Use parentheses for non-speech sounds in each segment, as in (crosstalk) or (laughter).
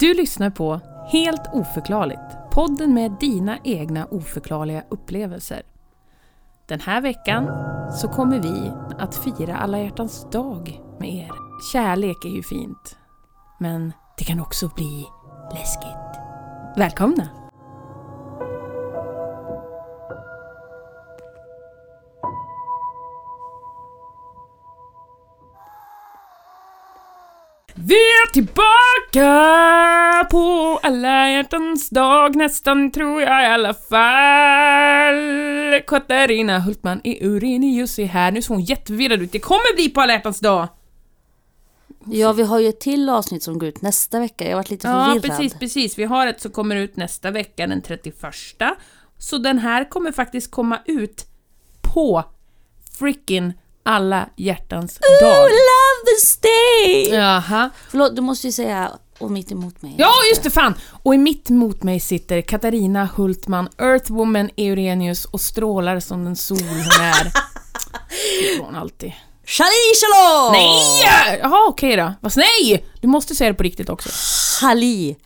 Du lyssnar på Helt oförklarligt, podden med dina egna oförklarliga upplevelser. Den här veckan så kommer vi att fira alla hjärtans dag med er. Kärlek är ju fint, men det kan också bli läskigt. Välkomna! Vi är tillbaka på alla hjärtans dag, nästan tror jag i alla fall. Katarina Hultman i Urinius är här, nu ser hon jätteförvirrad ut. Det kommer bli på alla hjärtans dag! Ja, vi har ju ett till avsnitt som går ut nästa vecka. Jag har varit lite Ja, förvirrad. precis, precis. Vi har ett som kommer ut nästa vecka, den 31. Så den här kommer faktiskt komma ut på freaking alla hjärtans Oh, dag. Love's Day! Jaha. Förlåt, du måste ju säga och mitt emot mig. Ja, just det, fan! Och i mitt mot mig sitter Katarina Hultman, Earthwoman Eurenius och strålar som den sol hon är. (laughs) Gör hon alltid. Shali shalom! Nej! Jaha, okej då. Vad nej! Du måste säga det på riktigt också. Halli!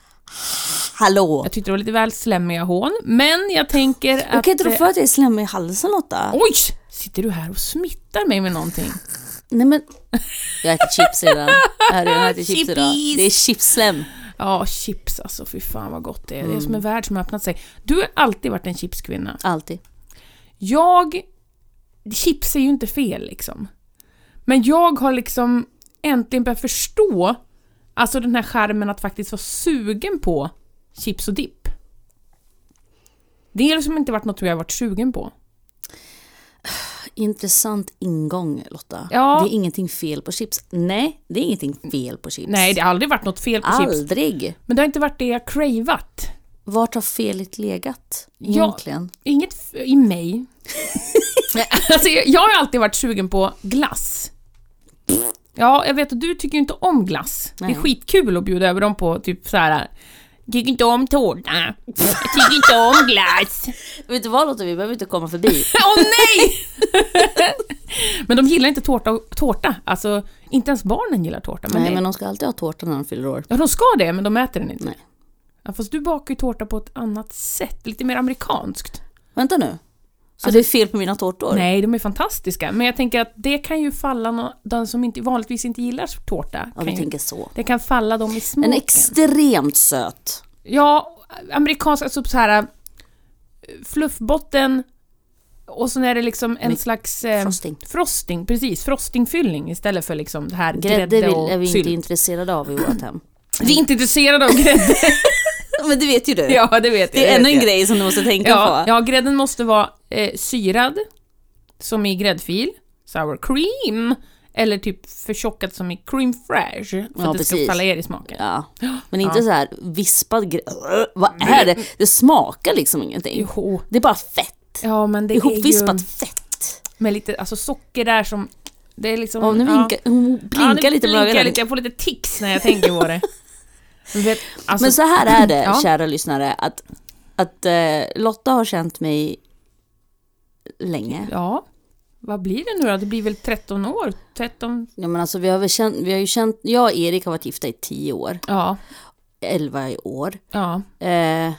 Hallå! Jag tyckte det var lite väl slemmiga hån, men jag tänker att... Jag kan inte tro för att jag är slemmig i halsen Lotta. Oj! Sitter du här och smittar mig med någonting? Nej men... Jag äter chips redan. Jag har redan ätit chips idag. Det är chipsslem. Ja, chips alltså. Fy fan vad gott det är. Det är som en värld som har öppnat sig. Du har alltid varit en chipskvinna. Alltid. Jag... Chips är ju inte fel liksom. Men jag har liksom äntligen börjat förstå alltså den här skärmen att faktiskt vara sugen på chips och dipp. Det har liksom inte varit något jag har varit sugen på. Intressant ingång Lotta. Ja. Det är ingenting fel på chips. Nej, det är ingenting fel på chips. Nej, det har aldrig varit något fel på chips. Aldrig. Men det har inte varit det jag cravat. Vart har felet legat Ja. egentligen? Inget f- i mig. (laughs) alltså, jag, har alltid varit sugen på glass. Ja, jag vet att du tycker inte om glass. Det Nej. är skitkul att bjuda över dem på typ så här. Tycker inte om tårta. Jag tycker inte om glass. Vet du vad Lotta, vi behöver inte komma förbi. (laughs) Åh nej! men de gillar inte tårta, tårta. Alltså, inte ens barnen gillar tårta. Men Nej, det, men de ska alltid ha tårta när de fyller år. Ja, de ska det, men de äter den inte. Nej. Ja, fast du bakar ju tårta på ett annat sätt. Lite mer amerikanskt. Vänta nu. Så det är fel på mina tårtor? Alltså- Nej, de är fantastiska. Men jag tänker att det kan ju falla nå- den som inte, vanligtvis inte gillar tårta. Ja, du tänker så. det kan falla dem i smaken. En extremt söt. Ja, amerikansk, alltså så här äh, fluffbotten och sen är det liksom en Med slags... Eh, frosting. Frosting, precis. Frostingfyllning istället för liksom det här Grädde grädde och är vi sylt. inte intresserade av i vårt hem. Vi är inte intresserade av grädde. (laughs) Men det vet ju du. ja, det vet jag. det är ännu en jag. grej som du måste tänka Ja, på. ja, grädden måste vara eh, syrad, som i gräddfil, sour cream, eller typ förtjockad som i cream fresh, för Ja, att det ska falla er i smaken. Ja. Men inte så här vispad grädde. Vad är det? Det smakar liksom ingenting. Jo, Det är bara fett. ja men det är Ihopvispat ju fett. med lite alltså, socker där som... Det är liksom... Ja, nu ja. vinkar, hon blinkar ja, lite med blinkar jag ögonen. lite. Jag får lite tics när jag tänker på det. (laughs) Vet, alltså, Men så här är det, (clears throat) Ja. kära lyssnare, att, att eh, Lotta har känt mig länge. Ja, vad blir det nu då? Det blir väl 13 år? 13? Ja, men alltså, vi, har väl känt, vi har ju känt, jag och Erik har varit gifta i 10 år, Ja, 11 i år. ja. Eh,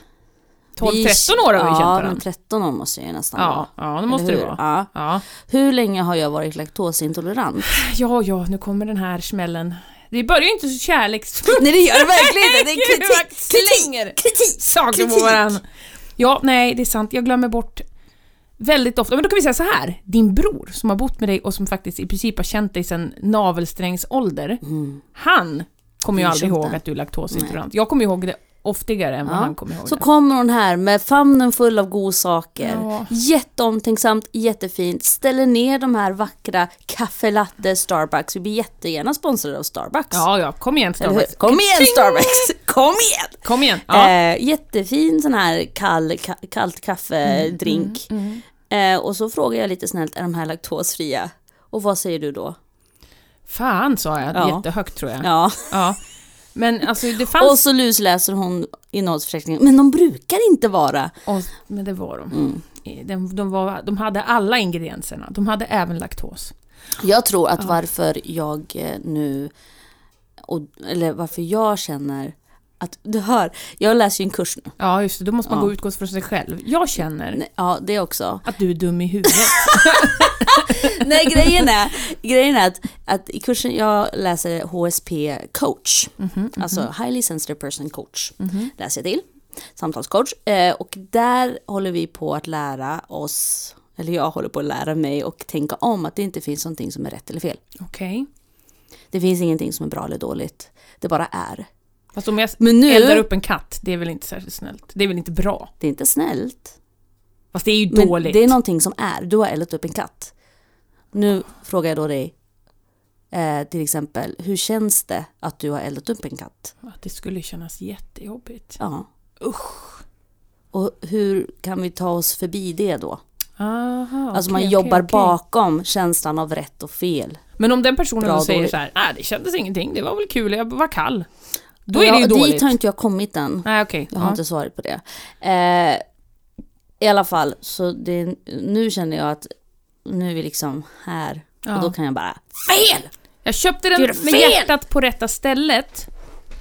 12-13 vi- år har vi känt Ja, varandra. men 13 år måste jag ju nästan Ja, vara. ja, det måste det vara. Ja. Ja. Hur länge har jag varit laktosintolerant? Ja, ja, nu kommer den här smällen. Det börjar ju inte så kärleksfullt. (laughs) Nej det gör det verkligen inte, det är (laughs) kritik, kritik, slänger kritik, saker på varandra. Ja, nej, det är sant. Jag glömmer bort väldigt ofta. Men då kan vi säga så här. Din bror som har bott med dig och som faktiskt i princip har känt dig sedan navelsträngsålder. Han kommer ju aldrig ihåg att du är laktosintolerant. Jag kommer ihåg det oftare än vad Ja. han kommer ihåg Så det. kommer hon här med famnen full av godsaker. Ja. Jätteomtänksamt, jättefint. Ställer ner de här vackra kaffe latte Starbucks. Vi blir jättegärna sponsrade av Starbucks. Ja, ja, kom igen? Starbucks. Kom igen Starbucks! (laughs) Kom igen! Kom igen! Ja. Eh, jättefin sån här kall, ka, kallt kaffedrink. Mm, Eh, och så frågar jag lite snällt, är de här laktosfria? Och vad säger du då? Fan, sa jag Ja. jättehögt tror jag. Ja. Ja. (laughs) Men alltså det fanns... Och så lusläser hon innehållsförteckningen. Men de brukar inte vara. Och, men det var de. Mm. De, de, var, de hade alla ingredienserna. De hade även laktos. Jag tror att varför jag eh, nu, och, eller varför jag känner Att du hör, jag läser ju en kurs nu. Ja, just det. Då måste man Ja. gå utgå från sig själv. Jag känner Nej, Ja, det också. att du är dum i huvudet. (laughs) Nej, grejen är, grejen är att, att i kursen jag läser HSP coach, alltså highly sensitive person coach, läser jag till, samtalscoach. Eh, och där håller vi på att lära oss, eller jag håller på att lära mig och tänka om att det inte finns någonting som är rätt eller fel. Okej. Det finns ingenting som är bra eller dåligt. Det bara är. Fast om jag Men nu- eldar upp en katt, det är väl inte särskilt snällt? Det är väl inte bra? Det är inte snällt. Fast det är ju Men dåligt. det är någonting som är. Du har eldat upp en katt. Nu frågar jag då dig, eh, till exempel, hur känns det att du har eldat upp en katt? Att det skulle kännas jättejobbigt. Ja. Usch. Och hur kan vi ta oss förbi det då? Aha, alltså okej, man jobbar okej. bakom känslan av rätt och fel. Men om den personen Bra, då säger dåligt. så här, nej det kändes ingenting, det var väl kul, jag var kall. Då är det ju dåligt. Dit har inte jag kommit än. Nej okej. Jag har Ja. inte svaret på det. Eh, I alla fall, så det, nu känner jag att nu är vi liksom här. Ja. Och då kan jag bara, fel! Jag köpte den med hjärtat på rätta stället.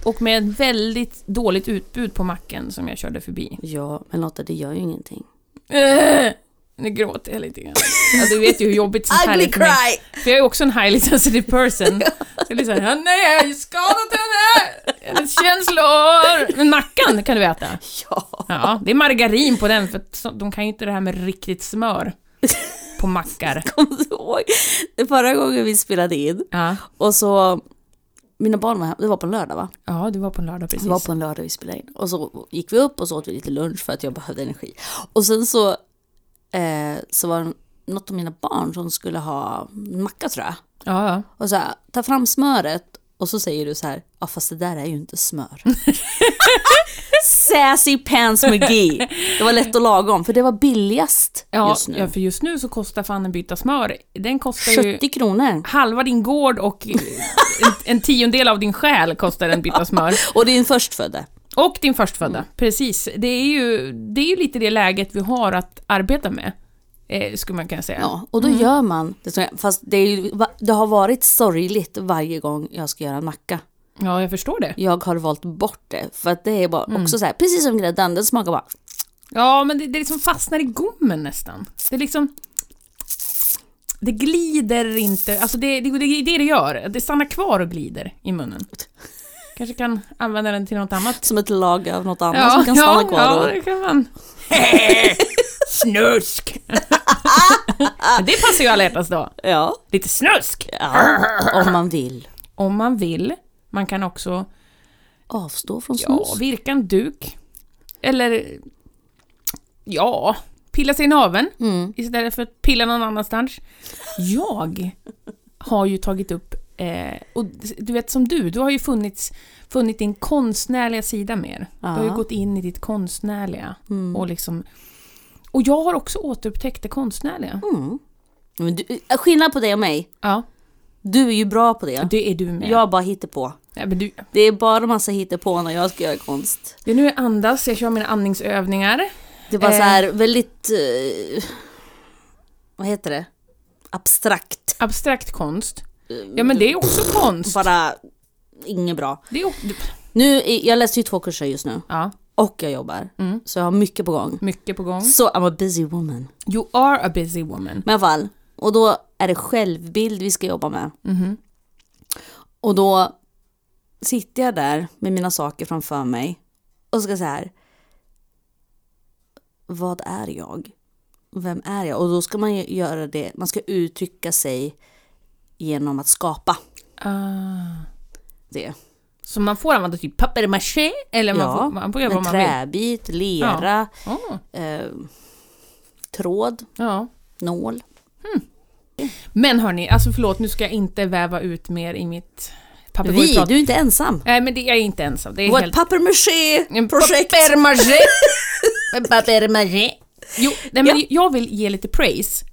Och med ett väldigt dåligt utbud på macken som jag körde förbi. Ja, men Lotta det gör ju ingenting. Äh, nu gråter jag lite grann. Ja, du vet ju hur jobbigt sånt här är för mig. För jag är också en highly sensitive person. Jag blir såhär, "Ja, nej, jag har ju skadat henne! Känslor! Men mackan kan du äta. Ja. Ja, det är margarin på den för de kan ju inte det här med riktigt smör på mackar. (laughs) Kommer du ihåg? Förra gången vi spelade in Ja, och så mina barn var hemma, det var på en lördag va? ja det var på en lördag precis. Det var på en lördag vi spelade in. Och så gick vi upp och så åt vi lite lunch för att jag behövde energi. Och sen så, eh, så var det något av mina barn som skulle ha en macka tror jag. Ja, ja. Och så här, ta fram smöret och så säger du så här, ja fast det där är ju inte smör. (laughs) Sassy Pants McGee. Det var lätt att laga om för det var billigast Ja, just nu. ja, för just nu så kostar fan en bytta smör, den kostar ju 70 kronor. halva din gård och en, en tiondel av din själ kostar en bytta smör. Och din förstfödde. Och din förstfödda, precis. Det är, ju, det är ju lite det läget vi har att arbeta med, eh, skulle man kunna säga. Ja, och då gör man det. Fast det, är ju, det har varit sorgligt varje gång jag ska göra en macka. Ja, jag förstår det. Jag har valt bort det. För att det är bara också så här, precis som grädden, den smakar bara... Ja, men det, det liksom fastnar i gommen nästan. Det är liksom... Det glider inte, alltså det, det, det är det det gör. Det stannar kvar och glider i munnen. (laughs) Kanske kan använda den till något annat. Som ett lag av något annat som kan stanna kvar. Ja, det kan man. (laughs) Snusk! Det passar ju alla hjärtans dag. ja, Lite snusk! ja, om man vill. Om man vill. Man kan också Avstå från ja, snus. virka en duk. Eller ja, pilla sig i naveln Mm. istället för att pilla någon annanstans. Jag har ju tagit upp, eh, och du vet som du, du har ju funnits, funnit din konstnärliga sida mer. Du har ju Ja. gått in i ditt konstnärliga Mm. och liksom... Och jag har också återupptäckt det konstnärliga. Mm. Men du, skillnad på dig och mig. Ja, Du är ju bra på det. det är du med. Jag bara hittar på. Ja, du, Det är bara massa på när jag ska göra konst. det är nu jag andas, jag kör mina andningsövningar. Det var Eh. så här väldigt... Eh, vad heter det? Abstrakt. Abstrakt konst. Ja men det är också konst. Bara inget bra. Det är, Nu, jag läser ju två kurser just nu. ja, Och jag jobbar. Mm. Så jag har mycket på gång. mycket på gång. Så I'm a busy woman. You are a busy woman. Men i alla fall. Och då är det självbild vi ska jobba med. Mhm. Och då sitter jag där med mina saker framför mig och ska så här. Vad är jag? Vem är jag? Och då ska man göra det, man ska uttrycka sig genom att skapa Ah. det. Så man får använda typ papier-maché eller man Ja, får, man får göra vad man vill. träbit, lera, Ah, eh, tråd, ja. nål. Men hörni, alltså förlåt, nu ska jag inte väva ut mer i mitt papegojprat. Vi, du är inte ensam. Nej men det, jag är inte ensam. Det är Vårt helt... papier-maché-projekt. Papier-maché! (laughs) papier-maché! Jo, nej, men jag vill ge lite praise.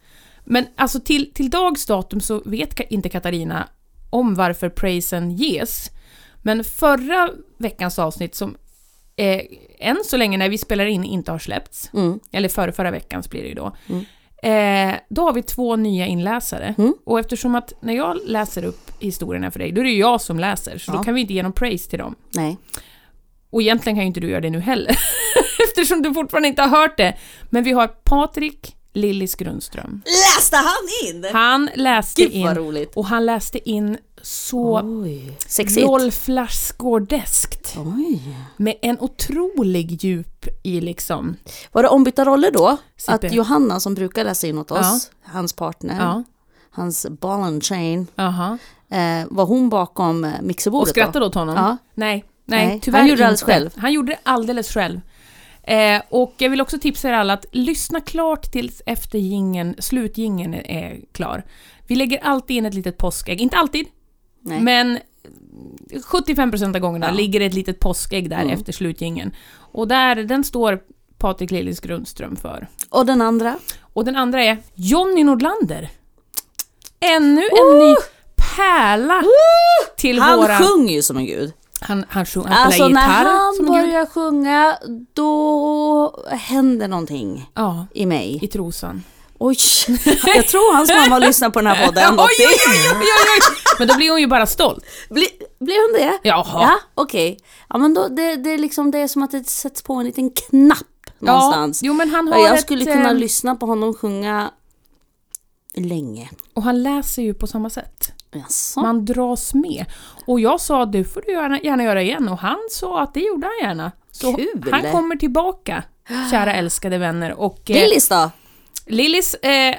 Men alltså till, till dags datum så vet inte Katarina om varför praisen ges. Men förra veckans avsnitt som eh, än så länge när vi spelar in inte har släppts, Mm. eller förra, förra veckans blir det ju då. Mm. Eh, då har vi två nya inläsare. Mm. Och eftersom att när jag läser upp historierna för dig, då är det ju jag som läser, så Ja. då kan vi inte ge någon praise till dem. Nej. Och egentligen kan ju inte du göra det nu heller, (laughs) eftersom du fortfarande inte har hört det. Men vi har Patrik Lillis Grundström. Läste han in? Han läste Gud in, vad roligt. och han läste in så Oj. Sexigt. Rolf Lassgårdskt. Oj. Med en otrolig djup i liksom... Var det ombytta roller då? Sippe. Att Johanna som brukar läsa in åt oss, hans partner, Ja, hans ball and chain, aha. eh, var hon bakom eh, Och mixerbordet skrattade åt honom? Ja. Nej, nej, Nej, tyvärr han gjorde det alldeles inte. själv. Han gjorde det alldeles själv. Eh, och jag vill också tipsa er alla att lyssna klart tills efter gingen, slutgingen är klar. Vi lägger alltid in ett litet påskägg, inte alltid, Nej. men 75% av gångerna Ja. ligger ett litet påskägg där Mm. efter slutgingen. Och där, den står Patrik Lillis Grundström för. Och den andra? Och den andra är Jonny Nordlander. Ännu en ny pärla till Han våra... sjunger ju som en gud. Han, han, sjung, han Alltså när han som börjar sjunga, då händer någonting Ja, i mig. i trosan. Oj, (laughs) jag tror hans mamma lyssnar på den här podden. (laughs) oj, oj, oj, oj. Men då blir hon ju bara stolt. Blir, blir hon det? Jaha. Ja, okej. Ja, men då, det, det, är liksom, det är som att det sätts på en liten knapp någonstans. Ja, jo men han har jag ett, skulle kunna eh, lyssna på honom sjunga länge. Och han läser ju på samma sätt. Jaså? Man dras med. Och jag sa det får du gärna, gärna göra igen och han sa att det gjorde han gärna. Så Kul. han kommer tillbaka, kära älskade vänner. Och eh, Lillis då? Lillis eh,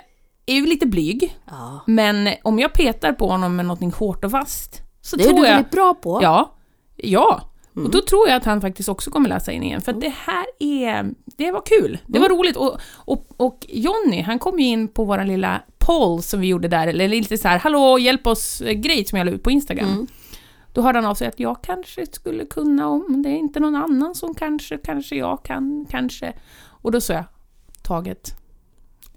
är ju lite blyg, Ja. men om jag petar på honom med något hårt och fast så Det är tror du jag... väldigt bra på. Ja, ja. Mm. Och då tror jag att han faktiskt också kommer läsa in igen. För att det här är... Det var kul. Det Mm. var roligt. Och, och, och Jonny, han kom ju in på vår lilla poll som vi gjorde där, eller lite så här, hallå, hjälp oss-grej som jag la ut på Instagram. Mm. Då hörde han av sig att jag kanske skulle kunna, om det är inte någon annan som kanske, kanske jag kan, kanske. Och då sa jag, taget,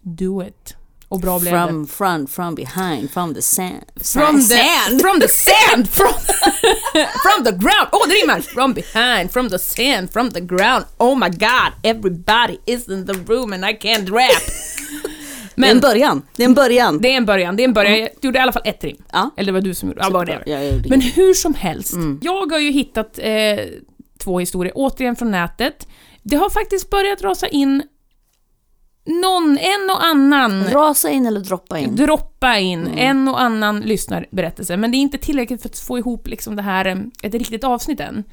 do it. Och bra blev det. From front, from behind, from the sand. (laughs) From the sand. From the sand! From, from the ground! Åh, oh, det rimmar! From behind, from the sand, from the ground. Oh my god, everybody is in the room and I can't rap. Det är en Men början. Det är en början. det är en början, det är en början. Jag gjorde i alla fall ett rim. Ja. Eller det var du som gjorde. Ja, jag gjorde Men det. hur som helst, Mm. jag har ju hittat eh, två historier, återigen från nätet. Det har faktiskt börjat rasa in någon, en och annan Rasa in eller droppa in. droppa in Mm. en och annan lyssnarberättelse, men det är inte tillräckligt för att få ihop liksom det här, eh, ett riktigt avsnitt än.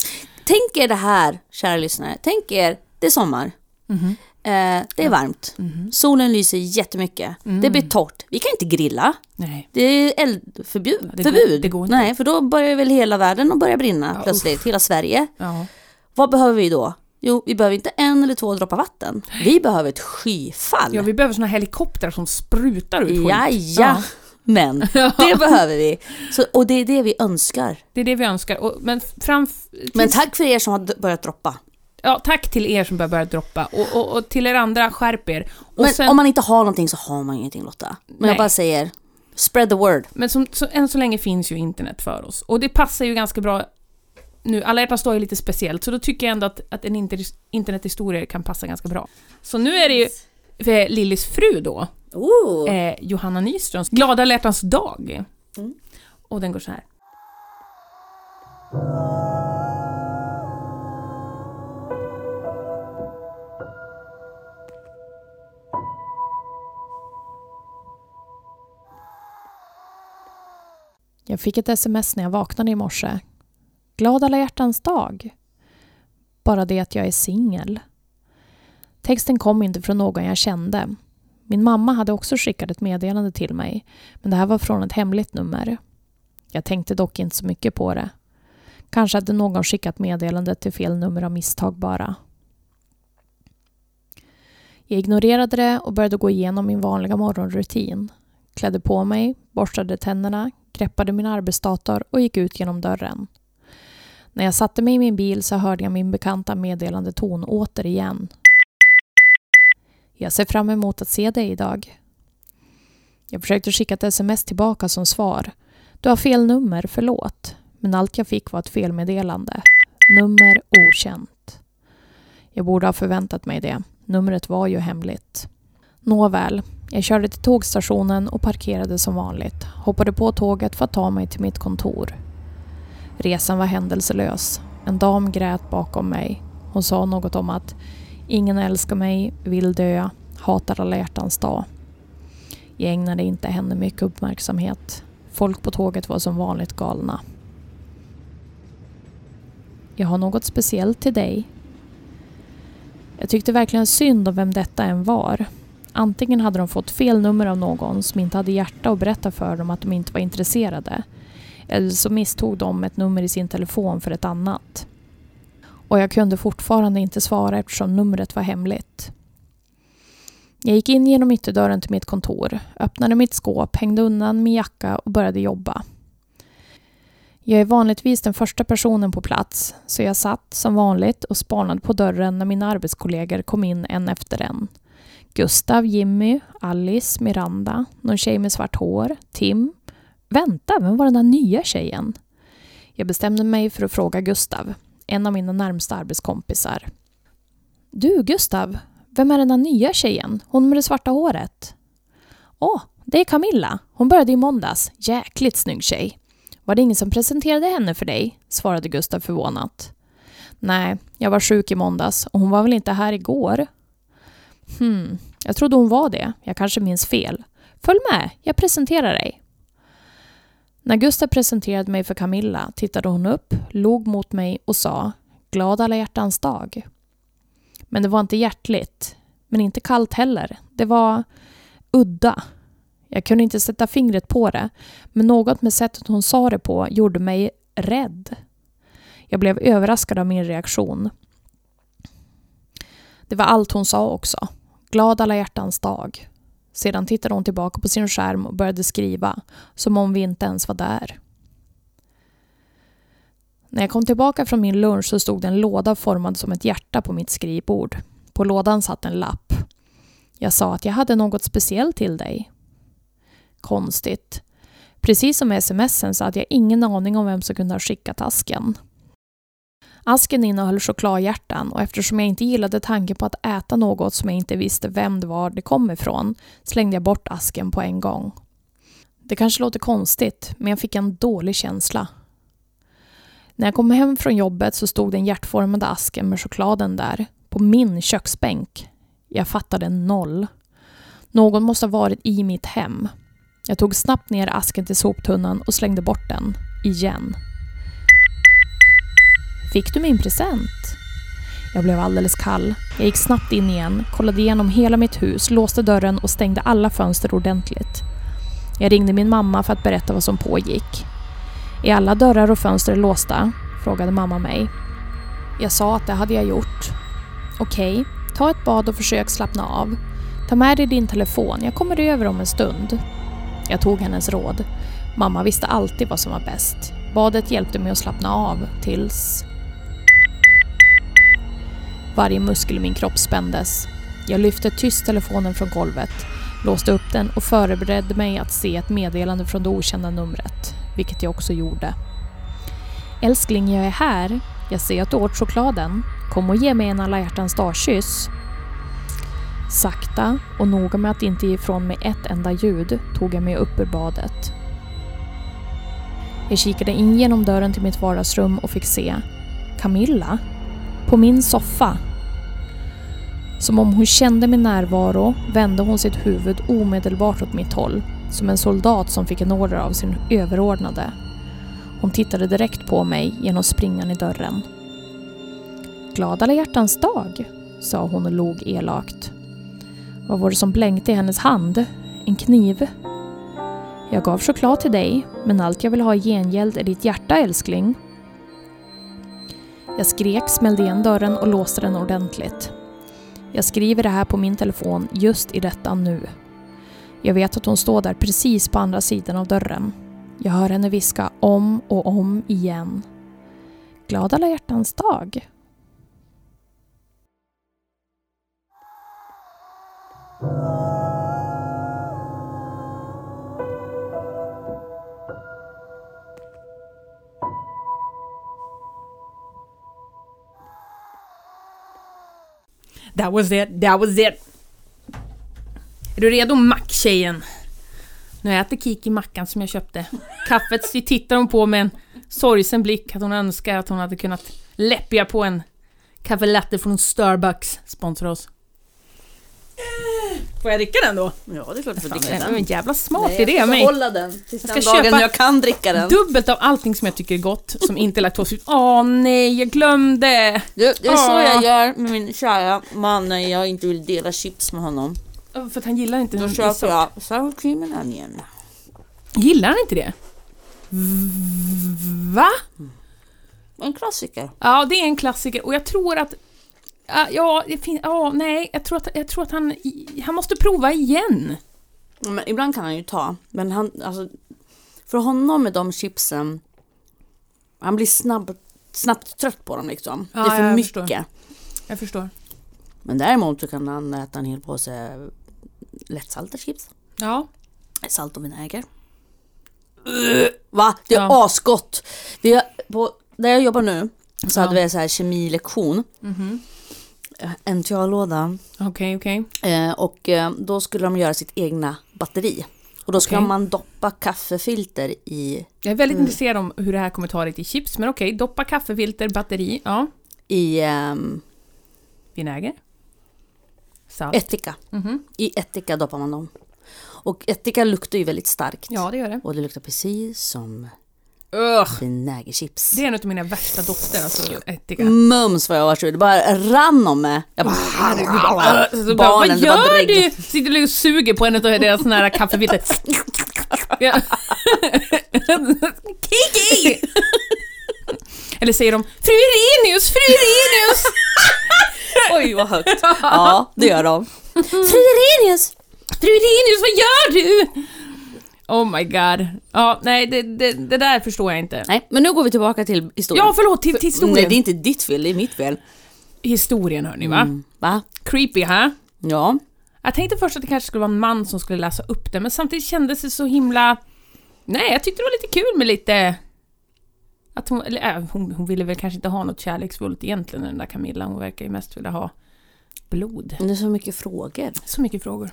Tänk er det här, kära lyssnare. Tänk er, det är sommar. Mhm. Eh, det är varmt. Solen lyser jättemycket. Mm. Det blir torrt. Vi kan inte grilla. Nej. Det är eldförbud. det går- förbud. det går. Nej, för då börjar väl hela världen att börja brinna Ja, plötsligt. Hela Sverige. Ja. Vad behöver vi då? Jo, vi behöver inte en eller två droppar vatten. Vi behöver ett skyfall. ja, vi behöver såna helikoptrar som sprutar ut skit. ja, ja. Men (laughs) det behöver vi. Så, och det är det vi önskar. Det är det vi önskar. Och, men fram... Men tack för er som har börjat droppa. Ja, tack till er som börjar börja droppa. Och, och, och till er andra, skärp er. Och Men sen, om man inte har någonting så har man ingenting Lotta. Men Nej. jag bara säger, spread the word. men som, så, än så länge finns ju internet för oss. Och det passar ju ganska bra nu. Alla hjärtans dag är lite speciellt, så då tycker jag ändå att, att en inter, internethistoria kan passa ganska bra. Så nu är det ju för Lillis fru då, Oh. eh, Johanna Nyströms Glada alla hjärtans dag. Mm. Och den går så här. Jag fick ett sms när jag vaknade i morse. Glad alla hjärtans dag. Bara det att jag är singel. Texten kom inte från någon jag kände. Min mamma hade också skickat ett meddelande till mig, men det här var från ett hemligt nummer. Jag tänkte dock inte så mycket på det. Kanske hade någon skickat meddelandet till fel nummer av misstag bara. Jag ignorerade det och började gå igenom min vanliga morgonrutin. Klädde på mig, borstade tänderna, greppade min arbetsdator och gick ut genom dörren. När jag satte mig i min bil så hörde jag min bekanta meddelandeton återigen. Jag ser fram emot att se dig idag. Jag försökte skicka ett sms tillbaka som svar. Du har fel nummer, förlåt. Men allt jag fick var ett felmeddelande. Nummer okänt. Jag borde ha förväntat mig det. Numret var ju hemligt. Nåväl, jag körde till tågstationen och parkerade som vanligt. Hoppade på tåget för att ta mig till mitt kontor. Resan var händelselös. En dam grät bakom mig. Hon sa något om att ingen älskar mig, vill dö, hatar alla hjärtans dag. Jag ägnade inte henne mycket uppmärksamhet. Folk på tåget var som vanligt galna. Jag har något speciellt till dig. Jag tyckte verkligen synd om vem detta än var. Antingen hade de fått fel nummer av någon som inte hade hjärta att berätta för dem att de inte var intresserade. Eller så misstog de ett nummer i sin telefon för ett annat. Och jag kunde fortfarande inte svara eftersom numret var hemligt. Jag gick in genom ytterdörren till mitt kontor, öppnade mitt skåp, hängde undan min jacka och började jobba. Jag är vanligtvis den första personen på plats, så jag satt som vanligt och spanade på dörren när mina arbetskollegor kom in en efter en. Gustav, Jimmy, Alice, Miranda, någon tjej med svart hår, Tim. Vänta, vem var den där nya tjejen? Jag bestämde mig för att fråga Gustav, en av mina närmsta arbetskompisar. Du, Gustav, vem är den där nya tjejen? Hon med det svarta håret? Åh, det är Camilla. Hon började i måndags. Jäkligt snygg tjej. Var det ingen som presenterade henne för dig? svarade Gustav förvånat. Nej, jag var sjuk i måndags och hon var väl inte här igår? Hmm, jag trodde hon var det. Jag kanske minns fel. Följ med, jag presenterar dig. När Gustav presenterade mig för Camilla tittade hon upp, log mot mig och sa Glad alla hjärtans dag. Men det var inte hjärtligt, men inte kallt heller. Det var udda. Jag kunde inte sätta fingret på det, men något med sättet hon sa det på gjorde mig rädd. Jag blev överraskad av min reaktion. Det var allt hon sa också. Glad alla hjärtans dag. Sedan tittade hon tillbaka på sin skärm och började skriva, som om vi inte ens var där. När jag kom tillbaka från min lunch så stod det en låda formad som ett hjärta på mitt skrivbord. På lådan satt en lapp. Jag sa att jag hade något speciellt till dig. Konstigt. Precis som med smsen så hade jag ingen aning om vem som kunde ha skickat asken. Asken innehöll chokladhjärtan och eftersom jag inte gillade tanken på att äta något som jag inte visste vem det var det kom ifrån slängde jag bort asken på en gång. Det kanske låter konstigt, men jag fick en dålig känsla. När jag kom hem från jobbet så stod den hjärtformade asken med chokladen där, på min köksbänk. Jag fattade noll. Någon måste ha varit i mitt hem. Jag tog snabbt ner asken till soptunnan och slängde bort den. Igen. Fick du min present? Jag blev alldeles kall. Jag gick snabbt in igen, kollade igenom hela mitt hus, låste dörren och stängde alla fönster ordentligt. Jag ringde min mamma för att berätta vad som pågick. Är alla dörrar och fönster låsta? frågade mamma mig. Jag sa att det hade jag gjort. Okej, ta ett bad och försök slappna av. Ta med dig din telefon, jag kommer över om en stund. Jag tog hennes råd. Mamma visste alltid vad som var bäst. Badet hjälpte mig att slappna av tills... Varje muskel i min kropp spändes. Jag lyfte tyst telefonen från golvet, låste upp den och förberedde mig att se ett meddelande från det okända numret, vilket jag också gjorde. Älskling, jag är här. Jag ser att du åt chokladen. Kom och ge mig en alla hjärtans dag-kyss. Sakta och noga med att inte ge ifrån mig ett enda ljud tog jag mig upp ur badet. Jag kikade in genom dörren till mitt vardagsrum och fick se Camilla på min soffa. Som om hon kände min närvaro vände hon sitt huvud omedelbart åt mitt håll, som en soldat som fick en order av sin överordnade. Hon tittade direkt på mig genom springan i dörren. Glad alla hjärtans dag, sa hon och log elakt. Vad var det som blänkte i hennes hand? En kniv? Jag gav choklad till dig, men allt jag vill ha i gengäld är ditt hjärta, älskling. Jag skrek, smällde igen dörren och låste den ordentligt. Jag skriver det här på min telefon just i detta nu. Jag vet att hon står där precis på andra sidan av dörren. Jag hör henne viska om och om igen. Glad alla hjärtans dag. That was it, that was it. Är du redo macktjejen? Nu äter Kiki mackan som jag köpte. Kaffet tittar hon på med en sorgsen blick att hon önskar att hon hade kunnat läppja på en kaffe latte från Starbucks. Sponsra oss. Får jag dricka den då? Ja, det är klart du får Fan, dricka det är den. en jävla smart Nej, idé jag av ska mig. behålla den tills Jag den ska dagen köpa jag kan dricka den. Dubbelt av allting som jag tycker är gott, som inte är laktosfritt. Åh nej, jag glömde! Det, det är så jag gör med min kära man när jag inte vill dela chips med honom. För att han gillar inte Då köper jag sour cream and onion. Gillar han inte det? Va? En klassiker. Ja, det är en klassiker och jag tror att... Ja, det finns... Ja, nej, jag tror att, jag tror att han... Han måste prova igen. Men ibland kan han ju ta, men han, alltså, för honom med de chipsen, han blir snabb, snabbt trött på dem liksom. Ja, det är för jag mycket. förstår. Jag förstår. Men däremot så kan han äta en hel påse lättsalta chips. Ja. Salt och vinäger. Va? Det är Ja. asgott! Vi har, på, där jag jobbar nu så Ja. hade vi en så här kemilektion. Mhm. En låda Okej, okej. Eh, och eh, då skulle de göra sitt egna batteri. Och då skulle Okej. man doppa kaffefilter i, Jag är väldigt intresserad om hur det här kommer ta dig till chips, men okej. Doppa kaffefilter, batteri, ja. i ehm, Vinäger. Salt. ättika. Mhm. I ättika doppar man dem. Och ättika luktar ju väldigt starkt. Ja, det gör det. Och det luktar precis som Ugh. vinägerchips. Det är en av mina värsta dofter, alltså ättika. Mums vad jag var sur. Det bara rann om mig. Jag bara, Så bara, vad gör du? Sitter du och suger på en av deras såna här kaffefilter? Ja. Kiki! Eller säger de Fru Irenius, fru Irenius! Oj vad högt. Ja, det gör de. Friderius! Fru Irenius, vad gör du? Oh my god. Ja, nej, det, det, det där förstår jag inte. Nej, men nu går vi tillbaka till historien. Ja, förlåt, till, till historien. Nej, det är inte ditt fel, det är mitt fel. Historien hörni, va? Mm. Va? Creepy, ha? Ja. Jag tänkte först att det kanske skulle vara en man som skulle läsa upp det, men samtidigt kändes det så himla... Nej, jag tyckte det var lite kul med lite... Att hon, eller, äh, hon, hon ville väl kanske inte ha något kärleksfullt egentligen, den där Camilla. Hon verkar ju mest vilja ha blod. Det är så mycket frågor. Så mycket frågor.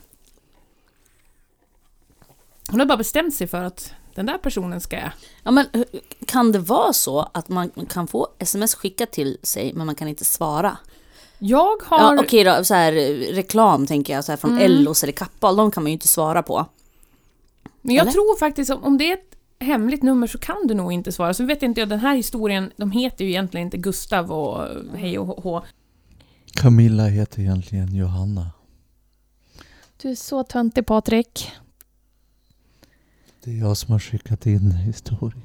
Hon har bara bestämt sig för att den där personen ska jag... Ja, men hur- kan det vara så att man kan få sms skickat till sig men man kan inte svara? Jag har... Ja, Okej då, så här, eh, reklam tänker jag, så här, från Ellos eller Kappahl, de kan man ju inte svara på. Men jag Eller? tror faktiskt om, om det är ett hemligt nummer så kan du nog inte svara. Så vet inte jag, den här historien, de heter ju egentligen inte Gustav och hej och hå. Camilla heter egentligen Johanna. Du är så töntig Patrik. Det är jag som har skickat in historien.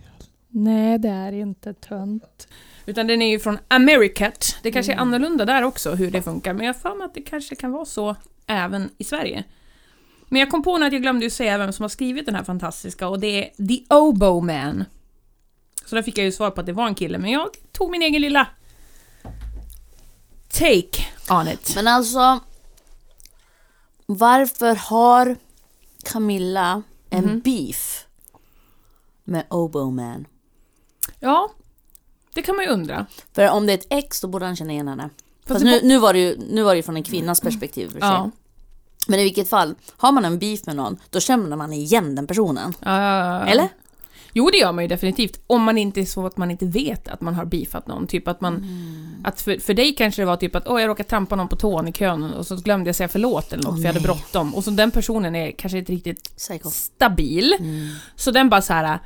Nej, det är inte tönt. Utan den är ju från Americat. Det kanske är Mm. annorlunda där också hur det funkar, men jag har att det kanske kan vara så även i Sverige. Men jag kom på nu att jag glömde ju säga vem som har skrivit den här fantastiska och det är The Oboe Man. Så där fick jag ju svar på att det var en kille, men jag tog min egen lilla take on it. Men alltså, varför har Camilla en Mhm. beef med Oboe Man? Ja, det kan man ju undra. För om det är ett ex då borde han känna igen henne. Fast det nu, nu, var det ju, nu var det från en kvinnas perspektiv för sig. Ja. Men i vilket fall, har man en beef med någon, då känner man igen den personen. Uh, Eller? Jo, det gör man ju definitivt. Om man inte är så att man inte vet att man har beefat någon. Typ att man... Att för, för dig kanske det var typ att åh, jag råkade trampa någon på tån i kön och så glömde jag säga förlåt eller något Åh, för jag hade bråttom. Och så den personen är kanske inte riktigt Psycho. stabil. Mm. Så den bara så här.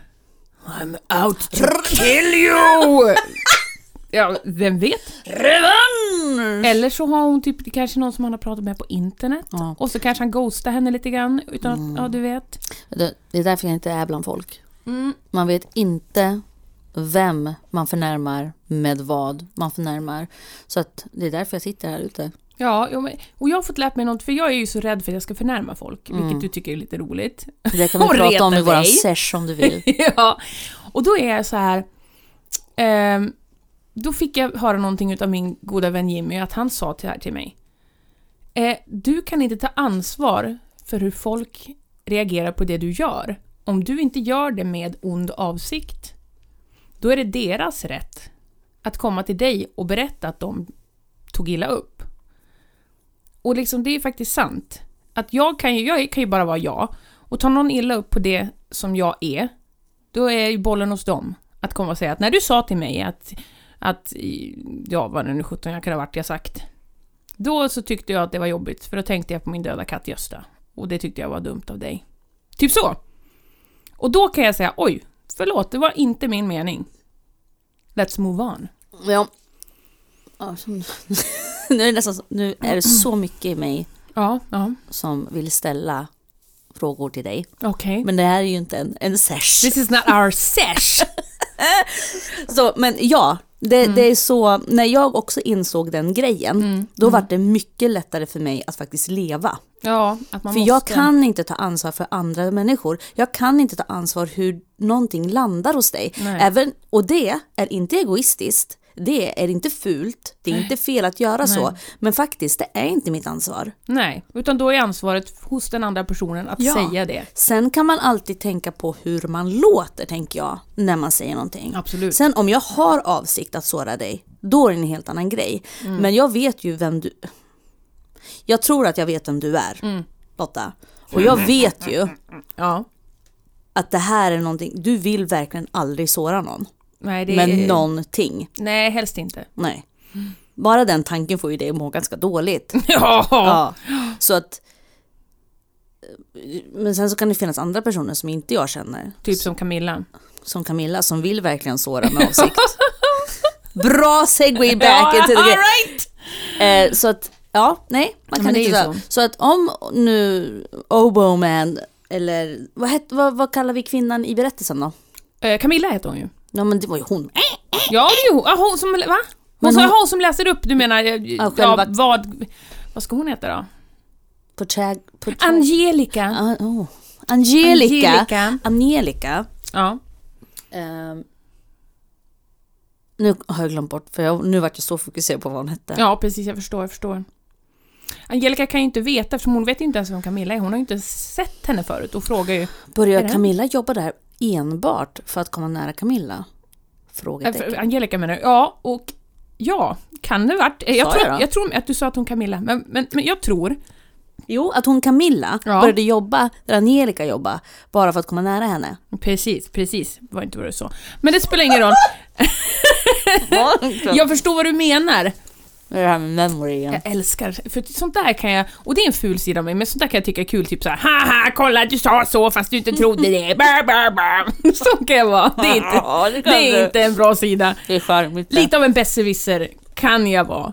I'm out to kill you! (laughs) ja, vem vet? Revansch! Eller så har hon typ kanske någon som han har pratat med på internet. Ja. Och så kanske han ghostar henne lite grann utan att, ja du vet. Det, det är därför jag inte är bland folk. Mm. Man vet inte vem man förnärmar med vad man förnärmar. Så att det är därför jag sitter här ute. Ja, och jag har fått lärt mig något, för jag är ju så rädd för att jag ska förnärma folk, Mm. vilket du tycker är lite roligt. Det kan (laughs) vi Och prata om i våran dig. sesh om du vill. (laughs) ja, och då är jag så här. ehm, då fick jag höra någonting av min goda vän Jimmy, att han sa till, här till mig. Eh, du kan inte ta ansvar för hur folk reagerar på det du gör. Om du inte gör det med ond avsikt, då är det deras rätt att komma till dig och berätta att de tog illa upp. Och liksom, det är faktiskt sant. Att jag kan ju, jag kan ju bara vara jag. Och tar någon illa upp på det som jag är, då är ju bollen hos dem. Att komma och säga att när du sa till mig att att, ja vad det nu 17 jag kan ha varit jag sagt. Då så tyckte jag att det var jobbigt, för då tänkte jag på min döda katt Gösta. Och det tyckte jag var dumt av dig. Typ så. Och då kan jag säga, oj, förlåt, det var inte min mening. Let's move on. Ja. Ja, som- (laughs) nu, är det nästan, så- nu är det så mycket i mig Ja, ja, som vill ställa frågor till dig. okej. Men det här är ju inte en, en sesh. This is not our sesh! (laughs) (laughs) Så, men ja, det, det är så, när jag också insåg den grejen, då var det mycket lättare för mig att faktiskt leva. Ja, att man För måste. jag kan inte ta ansvar för andra människor. Jag kan inte ta ansvar hur någonting landar hos dig. Nej. Även, och det är inte egoistiskt. Det är inte fult. Det är inte fel att göra så. Men faktiskt, det är inte mitt ansvar. Nej, utan då är ansvaret hos den andra personen att Ja. säga det. Sen kan man alltid tänka på hur man låter, tänker jag, när man säger någonting. Absolut. Sen om jag har avsikt att såra dig, då är det en helt annan grej. Mm. Men jag vet ju vem du... Jag tror att jag vet vem du är, Mm. Lotta. Och jag vet ju Ja. att det här är någonting, du vill verkligen aldrig såra någon. Nej, det Med är... någonting. Nej, helst inte. Nej. Bara den tanken får ju dig att må ganska dåligt. (laughs) Ja. Ja. Så att... Men sen så kan det finnas andra personer som inte jag känner. Typ som Camilla. Som Camilla som vill verkligen såra med avsikt. (laughs) Bra segway back into the game. right. Eh, så att, ja, nej, man kan inte så. så. så. att om nu Oboe Man, eller vad, het, vad, vad kallar vi kvinnan i berättelsen då? Eh, Camilla heter hon ju. Ja men det var ju hon. Ja, det är ju hon. Ah, som... Va? Hon, hon- hon som läser upp, du menar... eh, Ja, själva- vad... Vad ska hon heta då? På tag, på tag. Angelica. Ah, oh. Angelica. Angelica. Angelica. Ja. ehm, nu har jag glömt bort, för jag, nu vart jag så fokuserad på vad hon hette. ja, precis. Jag förstår, jag förstår. Angelica kan ju inte veta, eftersom hon vet ju inte ens vem Camilla är. Hon har ju inte sett henne förut och frågar ju... Börjar? Camilla jobba där enbart för att komma nära Camilla? Äh, Frågetecken. Angelica menar jag. Ja, och... Ja, kan det varit. Jag Sa tror, jag jag tror att du sa att hon Camilla, men, men, men jag tror... Jo, att hon Camilla Ja. började jobba där Angelica jobbar bara för att komma nära henne. Precis, precis. Det var inte vad du sa. Men det spelar ingen roll. (laughs) (laughs) Jag förstår vad du menar. Det här med memory igen. Jag älskar, för sånt där kan jag, och det är en ful sida av mig, men sånt där kan jag tycka är kul, typ såhär haha kolla du sa så fast du inte trodde det, bär, bär, bär. Så kan jag vara. Det är inte, Ja, det det är inte en bra sida. Det är charmigt. Lite av en besserwisser kan jag vara.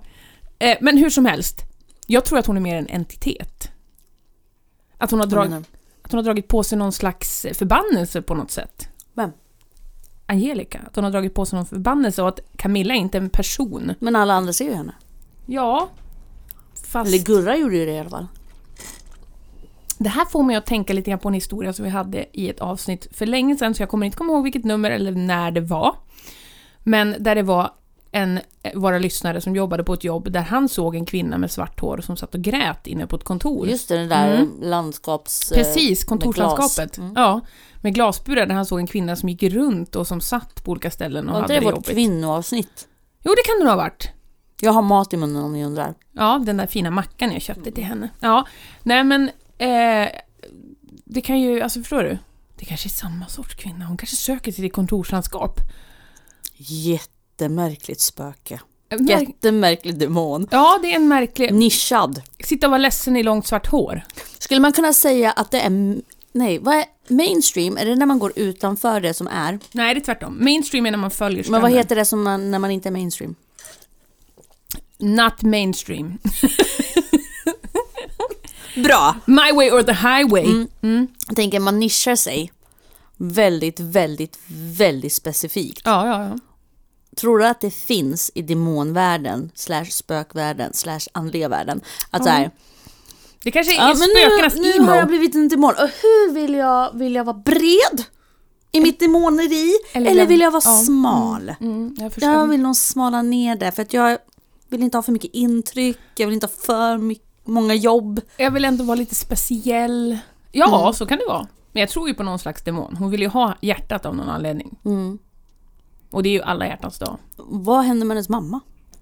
Eh, men hur som helst, jag tror att hon är mer en entitet. Att hon har, drag, att hon har dragit på sig någon slags förbannelse på något sätt. Vem? Angelica, att hon har dragit på sig någon förbannelse och att Camilla är inte en person. Men alla andra ser ju henne. Ja, fast... Eller Gurra gjorde ju det i alla fall. Det här får mig att tänka lite grann på en historia som vi hade i ett avsnitt för länge sedan, så jag kommer inte komma ihåg vilket nummer eller när det var. Men där det var en, våra lyssnare som jobbade på ett jobb där han såg en kvinna med svart hår som satt och grät inne på ett kontor. Just det, det där Mm. landskaps... Precis, med kontorslandskapet. Mm. Ja, med glasburar där han såg en kvinna som gick runt och som satt på olika ställen och Var inte hade det det vårt jobbigt. kvinnoavsnitt? Jo, det kan det nog ha varit. Jag har mat i munnen om ni undrar. Ja, den där fina mackan jag köpte till henne. Ja, nej men... Eh, det kan ju, alltså förstår du? Det kanske är samma sorts kvinna. Hon kanske söker till kontorslandskap. Jättemärkligt spöke. Eh, märk- Jättemärklig demon. Ja, det är en märklig... Nischad. Sitta och vara ledsen i långt svart hår. Skulle man kunna säga att det är... Nej, vad är mainstream? Är det när man går utanför det som är? Nej, det är tvärtom. Mainstream är när man följer Men strömmen. vad heter det som man, när man inte är mainstream? Not mainstream. (laughs) Bra! My way or the highway. Mm. Mm. Jag tänker man nischar sig väldigt, väldigt, väldigt specifikt. Ja, ja, ja. Tror du att det finns i demonvärlden, slash spökvärlden, slash andliga världen? Att så här, Det kanske är ja, men spökenas nu, nu emo. har jag blivit en demon. Och hur vill jag, vill jag vara bred? I mitt demoneri? Eller Eller, vill jag vara ja. smal? Mm, jag. Jag vill nog smala ner det för att jag vill inte ha för mycket intryck, jag vill inte ha för mycket, många jobb. Jag vill ändå vara lite speciell. Ja, Mm. så kan det vara. Men jag tror ju på någon slags demon. Hon vill ju ha hjärtat av någon anledning. Mm. Och det är ju alla hjärtans dag. Vad hände med hennes mamma?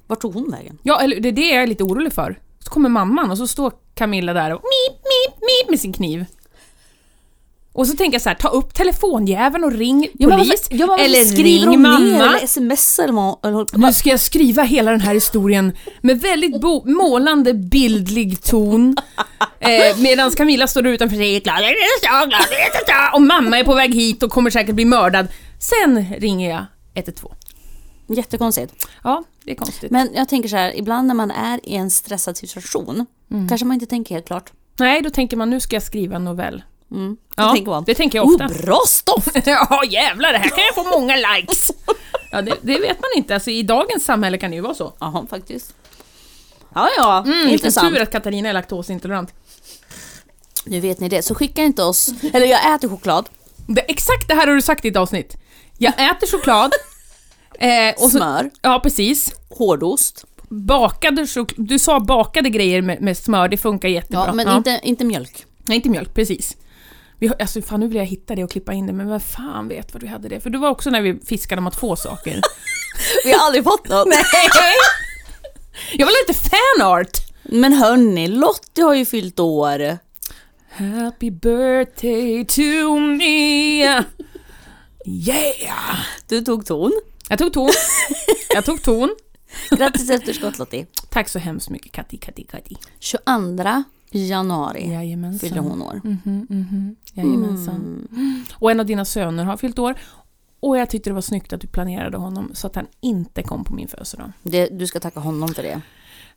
Vart tog hon vägen? Ja, eller det är det jag är lite orolig för. Så kommer mamman och så står Camilla där och mip, mip, mip med sin kniv. Och Och så tänker jag så här, ta upp telefonjäveln och ring Ja, men polis. varför, ja, men eller skriver ring mamma. ner eller smsar eller vad? Nu ska jag skriva hela den här historien med väldigt målande bildlig ton. Eh, Medan Camilla står utanför sig glad och mamma är på väg hit och kommer säkert bli mördad. Sen ringer jag 112. Jättekonstigt. Ja, det är konstigt. Men jag tänker så här, ibland när man är i en stressad situation, Mm. kanske man inte tänker helt klart. Nej, då tänker man nu ska jag skriva en novell. Mm. Ja, tänker man. det tänker jag ofta. Oh, bra stoff! (laughs) Ja jävlar, det här kan jag få många likes! (laughs) Ja, det, det vet man inte. Alltså, I dagens samhälle kan det ju vara så. Jaha, faktiskt. Ja, ja, Mm, intressant. tur att Katarina är laktosintolerant. Nu vet ni det, så skicka inte oss... Eller jag äter choklad, Det, exakt det här har du sagt i ett avsnitt. Jag äter choklad. (laughs) Eh, och så, smör, ja, precis. hårdost. Bakade chok- Du sa bakade grejer med, med smör, det funkar jättebra. Ja, men Inte, inte mjölk. Nej, inte mjölk, precis. Vi, alltså, fan, nu vill jag hitta det och klippa in det, men vem fan vet vad du hade det? För det var också när vi fiskade om att få saker. (laughs) Vi har aldrig fått något. Nej. Jag var lite fanart! Men hörni, Lottie har ju fyllt år. Happy birthday to me! Yeah! Du tog ton. Jag tog ton. Jag tog ton. (laughs) Grattis efterskott Lottie. Tack så hemskt mycket Katti, Katti, Katti. 22 januari Jajamensan. fyller hon år. Mhm, mhm. Jajamensan. Och en av dina söner har fyllt år. Och jag tyckte det var snyggt att du planerade honom så att han inte kom på min födelsedag. Det, du ska tacka honom för det.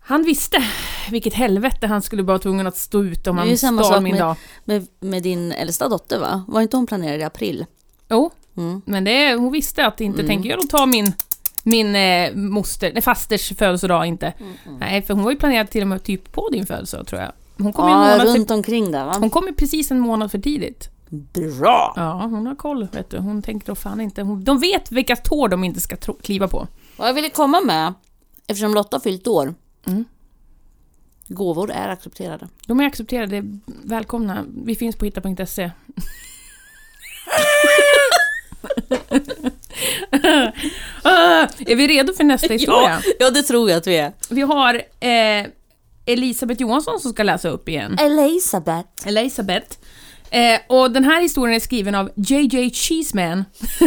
Han visste vilket helvete han skulle vara tvungen att stå ut om han stal min med- dag. Med, med din äldsta dotter va? Var inte hon planerad i april? Jo, Mm. men det, hon visste att inte tänker jag ta min, min eh, moster, nej, fasters födelsedag inte. Nej, för hon var ju planerad till och med typ på din födelsedag tror jag. Hon kom, ju en Ja, månad omkring där va? hon kom ju precis en månad för tidigt. Bra! Ja, hon har koll vet du. Hon tänkte då fan inte. Hon, de vet vilka tår de inte ska tro, kliva på. Vad jag ville komma med, eftersom Lotta har fyllt år. Mm. Gåvor är accepterade. De är accepterade, välkomna. Vi finns på hitta.se. (laughs) Ah, är vi redo för nästa (laughs) historia? Ja, ja, det tror jag att vi är. Vi har eh, Elisabeth Johansson som ska läsa upp igen. Elisabeth. Elisabeth. Eh, och den här historien är skriven av JJ Cheeseman. (laughs)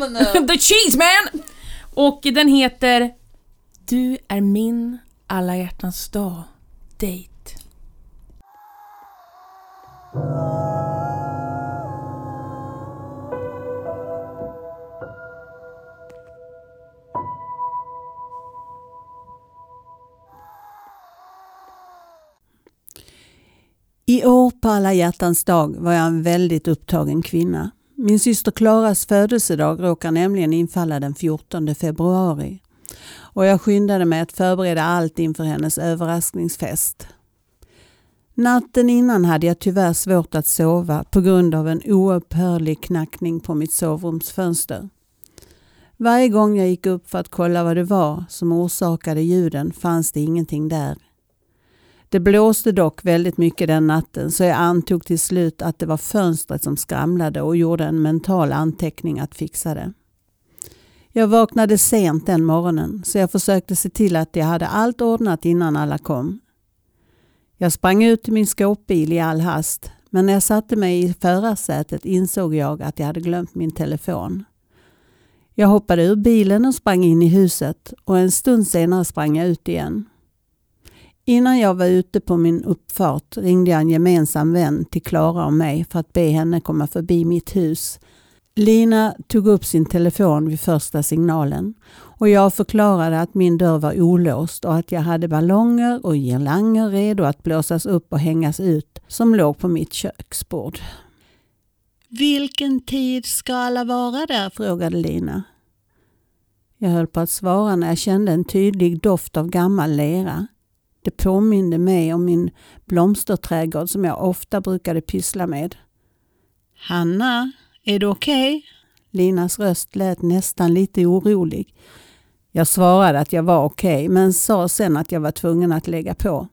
Namn! (laughs) The Cheeseman! Och den heter Du är min alla hjärtans dag date. I år på alla hjärtans dag var jag en väldigt upptagen kvinna. Min syster Klaras födelsedag råkar nämligen infalla den 14 februari och jag skyndade mig att förbereda allt inför hennes överraskningsfest. Natten innan hade jag tyvärr svårt att sova på grund av en oupphörlig knackning på mitt sovrumsfönster. Varje gång jag gick upp för att kolla vad det var som orsakade ljuden fanns det ingenting där. Det blåste dock väldigt mycket den natten så jag antog till slut att det var fönstret som skramlade och gjorde en mental anteckning att fixa det. Jag vaknade sent den morgonen så jag försökte se till att jag hade allt ordnat innan alla kom. Jag sprang ut till min skåpbil i all hast men när jag satte mig i förarsätet insåg jag att jag hade glömt min telefon. Jag hoppade ur bilen och sprang in i huset och en stund senare sprang jag ut igen. Innan jag var ute på min uppfart ringde jag en gemensam vän till Klara och mig för att be henne komma förbi mitt hus. Lina tog upp sin telefon vid första signalen och jag förklarade att min dörr var olåst och att jag hade ballonger och girlanger redo att blåsas upp och hängas ut som låg på mitt köksbord. Vilken tid ska alla vara där? frågade Lina. Jag höll på att svara när jag kände en tydlig doft av gammal lera. Det påminde mig om min blomsterträdgård som jag ofta brukade pyssla med. Hanna, är du okej? Okay? Linas röst lät nästan lite orolig. Jag svarade att jag var okej okay, men sa sen att jag var tvungen att lägga på.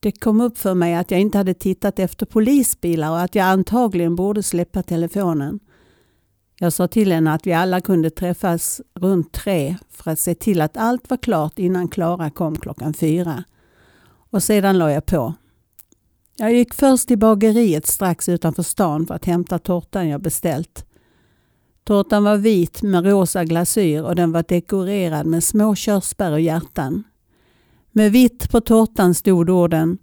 Det kom upp för mig att jag inte hade tittat efter polisbilar och att jag antagligen borde släppa telefonen. Jag sa till henne att vi alla kunde träffas runt tre för att se till att allt var klart innan Klara kom klockan fyra. Och sedan la jag på. Jag gick först till bageriet strax utanför stan för att hämta tårtan jag beställt. Tårtan var vit med rosa glasyr och den var dekorerad med små körsbär och hjärtan. Med vitt på tårtan stod orden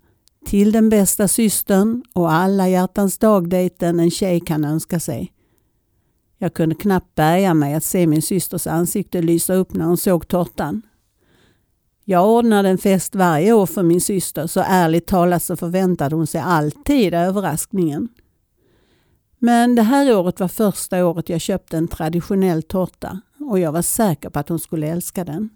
Till den bästa systern och alla hjärtans dagdejten en tjej kan önska sig. Jag kunde knappt bärga mig att se min systers ansikte lysa upp när hon såg tårtan. Jag ordnade en fest varje år för min syster så ärligt talat så förväntade hon sig alltid överraskningen. Men det här året var första året jag köpte en traditionell tårta och jag var säker på att hon skulle älska den.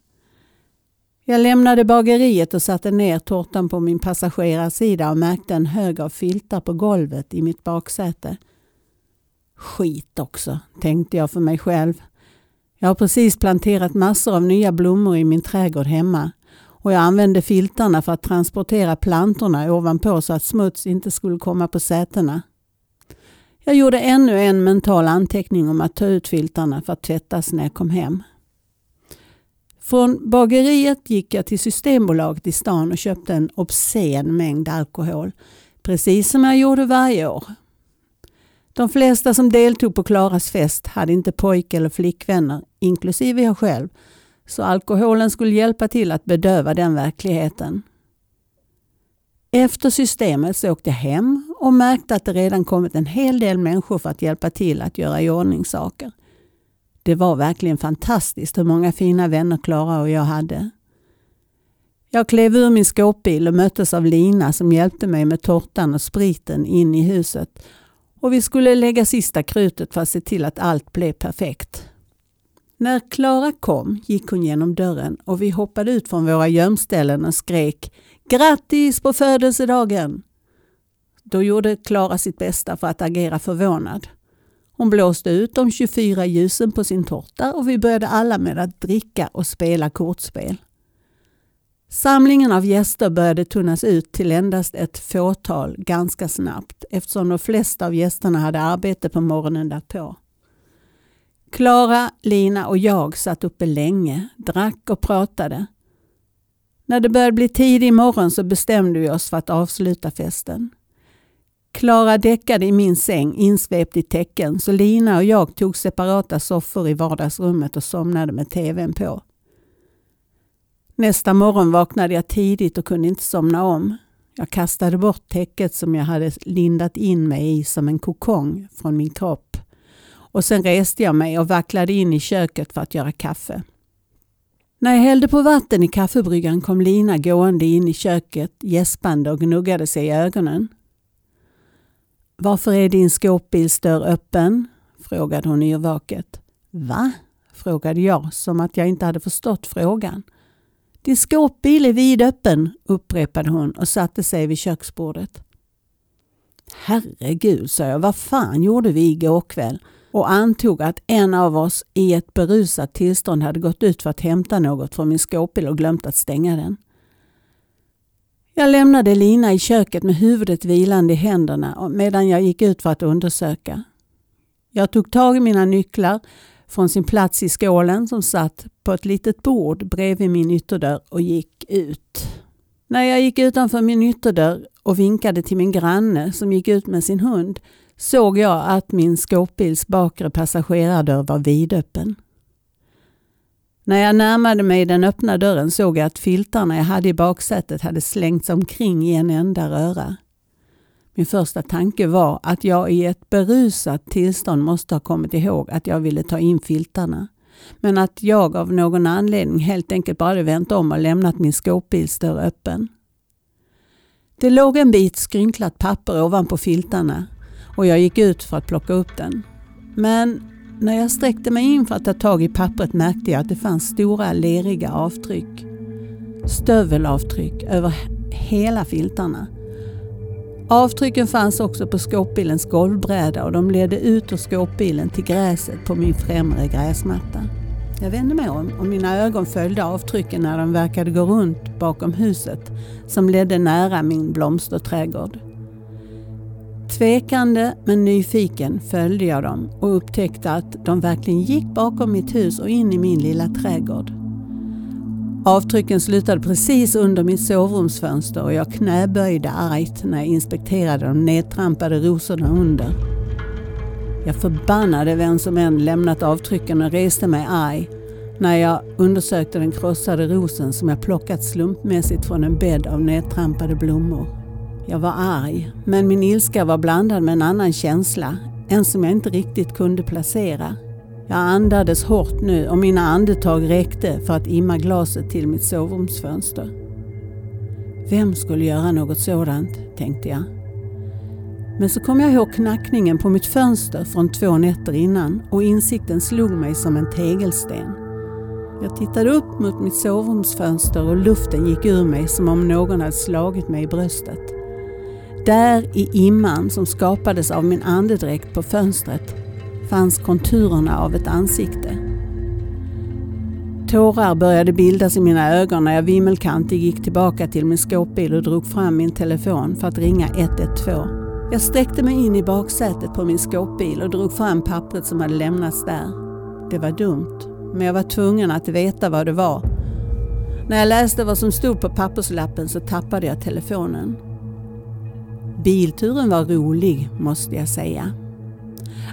Jag lämnade bageriet och satte ner tårtan på min passagerarsida och märkte en hög av filtar på golvet i mitt baksäte. Skit också, tänkte jag för mig själv. Jag har precis planterat massor av nya blommor i min trädgård hemma och jag använde filtarna för att transportera plantorna ovanpå så att smuts inte skulle komma på sätena. Jag gjorde ännu en mental anteckning om att ta ut filtarna för att tvättas när jag kom hem. Från bageriet gick jag till Systembolaget i stan och köpte en obscen mängd alkohol. Precis som jag gjorde varje år. De flesta som deltog på Klaras fest hade inte pojk eller flickvänner, inklusive jag själv. Så alkoholen skulle hjälpa till att bedöva den verkligheten. Efter systemet så åkte jag hem och märkte att det redan kommit en hel del människor för att hjälpa till att göra i ordning saker. Det var verkligen fantastiskt hur många fina vänner Klara och jag hade. Jag klev ur min skåpbil och möttes av Lina som hjälpte mig med tårtan och spriten in i huset. Och vi skulle lägga sista krutet för att se till att allt blev perfekt. När Klara kom gick hon genom dörren och vi hoppade ut från våra gömställen och skrek Grattis på födelsedagen! Då gjorde Klara sitt bästa för att agera förvånad. Hon blåste ut de 24 ljusen på sin tårta och vi började alla med att dricka och spela kortspel. Samlingen av gäster började tunnas ut till endast ett fåtal ganska snabbt eftersom de flesta av gästerna hade arbete på morgonen därpå. Klara, Lina och jag satt uppe länge, drack och pratade. När det började bli tidig morgon så bestämde vi oss för att avsluta festen. Klara däckade i min säng insvept i täcken så Lina och jag tog separata soffor i vardagsrummet och somnade med tvn på. Nästa morgon vaknade jag tidigt och kunde inte somna om. Jag kastade bort täcket som jag hade lindat in mig i som en kokong från min kropp. Och sen reste jag mig och vacklade in i köket för att göra kaffe. När jag hällde på vatten i kaffebryggaren kom Lina gående in i köket gäspande och gnuggade sig i ögonen. Varför är din skåpbilsdörr öppen? frågade hon yrvaket. Va? frågade jag som att jag inte hade förstått frågan. Din skåpbil är vidöppen, upprepade hon och satte sig vid köksbordet. Herregud, sa jag, vad fan gjorde vi igår kväll? Och antog att en av oss i ett berusat tillstånd hade gått ut för att hämta något från min skåpbil och glömt att stänga den. Jag lämnade Lina i köket med huvudet vilande i händerna medan jag gick ut för att undersöka. Jag tog tag i mina nycklar från sin plats i skålen som satt på ett litet bord bredvid min ytterdörr och gick ut. När jag gick utanför min ytterdörr och vinkade till min granne som gick ut med sin hund såg jag att min skåpbils bakre passagerardörr var vidöppen. När jag närmade mig den öppna dörren såg jag att filtarna jag hade i baksätet hade slängts omkring i en enda röra. Min första tanke var att jag i ett berusat tillstånd måste ha kommit ihåg att jag ville ta in filtarna. Men att jag av någon anledning helt enkelt bara hade vänt om och lämnat min skåpbilsdörr öppen. Det låg en bit skrynklat papper ovanpå filtarna och jag gick ut för att plocka upp den. Men när jag sträckte mig in för att ta tag i pappret märkte jag att det fanns stora leriga avtryck. Stövelavtryck över hela filtarna. Avtrycken fanns också på skåpbilens golvbräda och de ledde ut ur skåpbilen till gräset på min främre gräsmatta. Jag vände mig om och mina ögon följde avtrycken när de verkade gå runt bakom huset som ledde nära min blomsterträdgård. Tvekande men nyfiken följde jag dem och upptäckte att de verkligen gick bakom mitt hus och in i min lilla trädgård. Avtrycken slutade precis under mitt sovrumsfönster och jag knäböjde argt när jag inspekterade de nedtrampade rosorna under. Jag förbannade vem som än lämnat avtrycken och reste mig arg när jag undersökte den krossade rosen som jag plockat slumpmässigt från en bädd av nedtrampade blommor. Jag var arg, men min ilska var blandad med en annan känsla, en som jag inte riktigt kunde placera. Jag andades hårt nu och mina andetag räckte för att imma glaset till mitt sovrumsfönster. Vem skulle göra något sådant, tänkte jag. Men så kom jag ihåg knackningen på mitt fönster från två nätter innan och insikten slog mig som en tegelsten. Jag tittade upp mot mitt sovrumsfönster och luften gick ur mig som om någon hade slagit mig i bröstet. Där i imman som skapades av min andedräkt på fönstret fanns konturerna av ett ansikte. Tårar började bildas i mina ögon när jag vimmelkantig gick tillbaka till min skåpbil och drog fram min telefon för att ringa 112. Jag sträckte mig in i baksätet på min skåpbil och drog fram pappret som hade lämnats där. Det var dumt, men jag var tvungen att veta vad det var. När jag läste vad som stod på papperslappen så tappade jag telefonen. Bilturen var rolig, måste jag säga.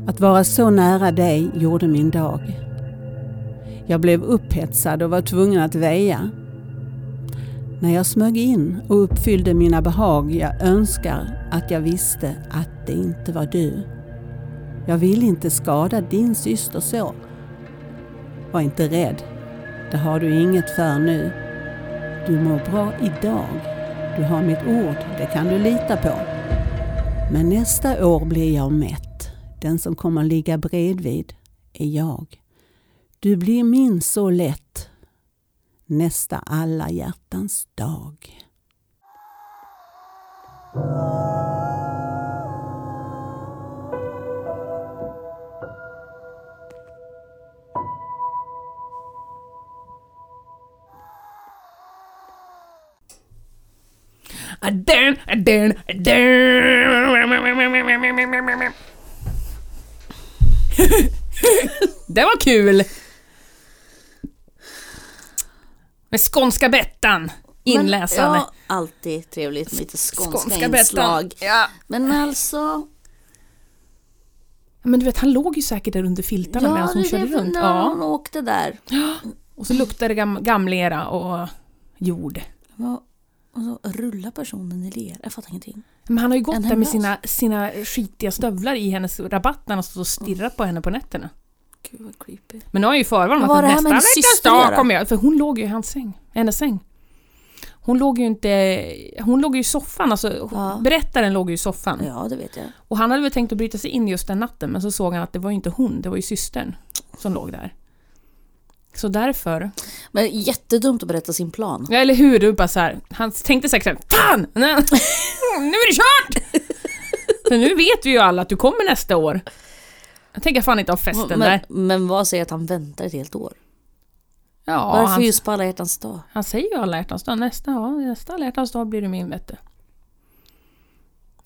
Att vara så nära dig gjorde min dag. Jag blev upphetsad och var tvungen att väja. När jag smög in och uppfyllde mina behag, jag önskar att jag visste att det inte var du. Jag vill inte skada din syster så. Var inte rädd. Det har du inget för nu. Du mår bra idag. Du har mitt ord, det kan du lita på. Men nästa år blir jag mätt. Den som kommer ligga bredvid är jag. Du blir min så lätt. Nästa alla hjärtans dag. Adän, adän, adän. Det var kul! Med skånska Bettan inläsande. Men, ja, alltid trevligt med lite skånska, skånska inslag. Bettan. Ja. Men alltså... Men du vet, han låg ju säkert där under filtarna medan hon körde det, runt. när Ja. hon åkte där. Och så luktade det gam gamlera och jord. Ja, Och så rullar personen i ler. Jag fattar ingenting. Men han har ju gått där med sina, sina skitiga stövlar i hennes rabatt när han stått och stirrat på henne på nätterna. Gud vad creepy. Men nu har jag ju förvarnat att nästa göra? kommer jag... För hon låg ju i hans säng. Hennes säng. Hon låg ju inte... Hon låg ju i soffan, alltså Ja. berättaren låg ju i soffan. Ja, det vet jag. Och han hade väl tänkt att bryta sig in just den natten men så såg han att det var ju inte hon, det var ju systern som låg där. Så därför... Men jättedumt att berätta sin plan. Ja, eller hur? Du bara så här, han tänkte säkert såhär, Fan! (laughs) Nu är det kört! För nu vet vi ju alla att du kommer nästa år. Jag tänker fan inte ha festen Men, där. men vad säger att han väntar ett helt år? Ja, Varför han, just på alla hjärtans dag? han säger ju alla hjärtans dag. Nästa, ja, nästa alla hjärtans dag blir det min vet du.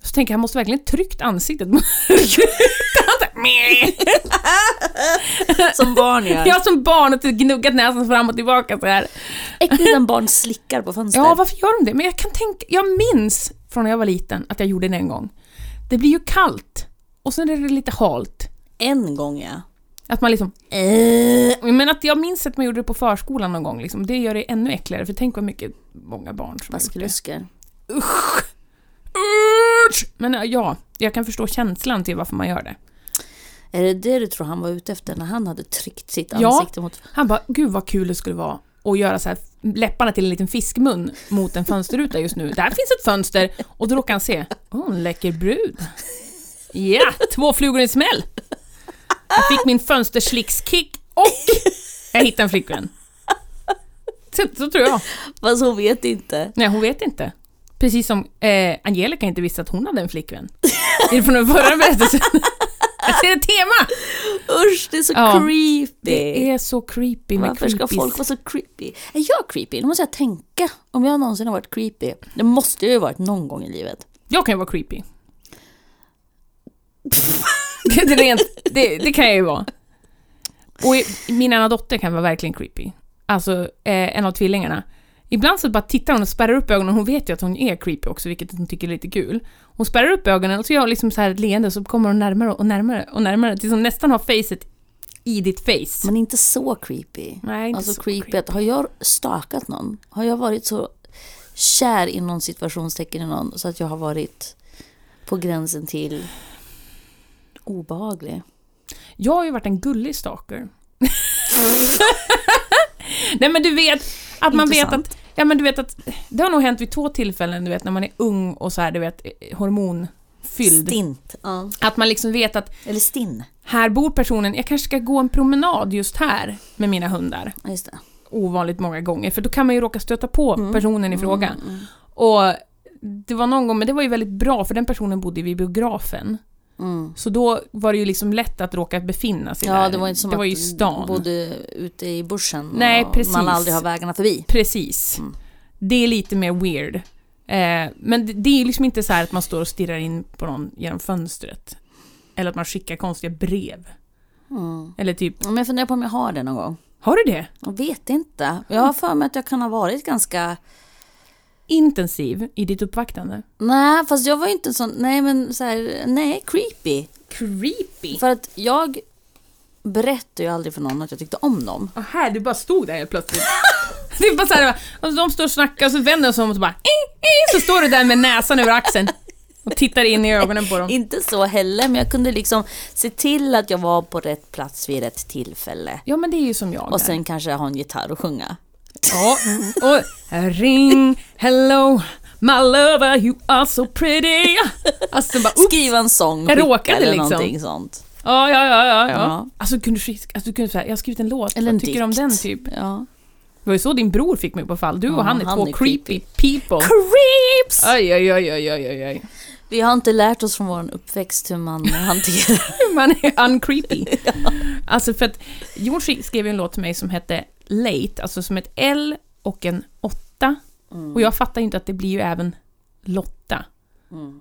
Så tänker jag, han måste verkligen tryckt ansiktet mot. Som barn gör. Jag som barn och gnuggat näsan fram och tillbaka så här. Äckligt när barn slickar på fönster. Ja, varför gör de det? Men jag kan tänka, jag minns från när jag var liten att jag gjorde det en gång. Det blir ju kallt och sen är det lite halt. En gång ja. Att man liksom... Äh. Men att jag minns att man gjorde det på förskolan någon gång. Liksom. Det gör det ännu äckligare, för tänk vad mycket många barn som. Baskelusker. Usch! Usch! Men äh, ja, jag kan förstå känslan till varför man gör det. Är det det du tror han var ute efter när han hade tryckt sitt Ja. ansikte mot... Han bara, gud vad kul det skulle vara att göra så här läpparna till en liten fiskmun mot en fönsterruta just nu. Där finns ett fönster och då råkar han se, åh en läcker brud. Ja, två flugor i en smäll. Jag fick min fönsterslickskick och jag hittade en flickvän. Så, så tror jag. Fast hon vet inte. Nej, hon vet inte. Precis som eh, Angelica inte visste att hon hade en flickvän. Det är från den förra berättelsen. Jag ser ett tema! Usch, det är så Ja, creepy. Det är så creepy med Varför ska creepies. folk vara så creepy? Är jag creepy? Nu måste jag tänka om jag någonsin har varit creepy. Det måste jag ju ha varit någon gång i livet. Jag kan ju vara creepy. det, rent, det, det kan jag ju vara. Och min ena dotter kan vara verkligen creepy. alltså eh, en av tvillingarna. Ibland så bara tittar hon och spärrar upp ögonen, hon vet ju att hon är creepy också, vilket hon tycker är lite kul. Hon spärrar upp ögonen och så gör hon liksom så här ett leende, så kommer hon närmare och närmare och närmare, tills hon nästan har facet i ditt face. Men inte så creepy. Nej, inte Alltså så creepy, att har jag stakat någon? Har jag varit så kär i någon situationstecken i någon så att jag har varit på gränsen till obehaglig? Jag har ju varit en gullig stalker. (laughs) (laughs) Nej men du vet, att man vet att, ja men du vet att, det har nog hänt vid två tillfällen, du vet när man är ung och så här, du vet, eh, hormonfylld. Stint. Ja. Att man liksom vet att Eller stinn. här bor personen, jag kanske ska gå en promenad just här med mina hundar. Ja, just det. Ovanligt många gånger, för då kan man ju råka stöta på Mm. personen i fråga. Mm, mm, Och det var någon gång, men det var ju väldigt bra, för den personen bodde vid biografen. Mm. Så då var det ju liksom lätt att råka befinna sig Ja, där. det var inte som det var att ju stan. du bodde ute i bushen Nej, och precis. man aldrig har vägarna förbi. Precis. Mm. Det är lite mer weird. Eh, men det, det är liksom inte så här att man står och stirrar in på någon genom fönstret. Eller att man skickar konstiga brev. Mm. Eller typ, Men jag funderar på om jag har det någon gång. har du det? Jag vet inte. Jag har för mig att jag kan ha varit ganska... Intensiv i ditt uppvaktande? Nej, fast jag var inte sån... Nej, men så här, Nej, creepy. Creepy! För att jag berättar ju aldrig för någon att jag tyckte om dem. Och här, du bara stod där helt plötsligt. (laughs) det är bara så här, och de står och snackar och så vänder de sig om och så bara så står du där med näsan över axeln och tittar in i ögonen på dem. (laughs) Inte så heller, men jag kunde liksom se till att jag var på rätt plats vid rätt tillfälle. Ja men det är ju som jag. Och sen kanske ha en gitarr och sjunga. Ja, och ring, hello, my lover, you are so pretty. Alltså bara, oops. Skriva en sång, Jag råkade eller liksom. någonting sånt. Ja, ja, ja, ja, ja. Ja. Alltså kunde alltså, du kunde säga, jag har skrivit en låt, Eller en vad tycker du om den typ? Ja. Det var ju så din bror fick mig på fall, du och Ja, han är han två är creepy, creepy. people. Creeps! Oj, oj, oj, oj, oj, oj. Vi har inte lärt oss från vår uppväxt hur man (laughs) hanterar... Man är uncreepy. (laughs) Alltså för att George skrev en låt till mig som hette Late, alltså som ett L och en 8. Mm. Och jag fattar ju inte att det blir ju även Lotta. Mm.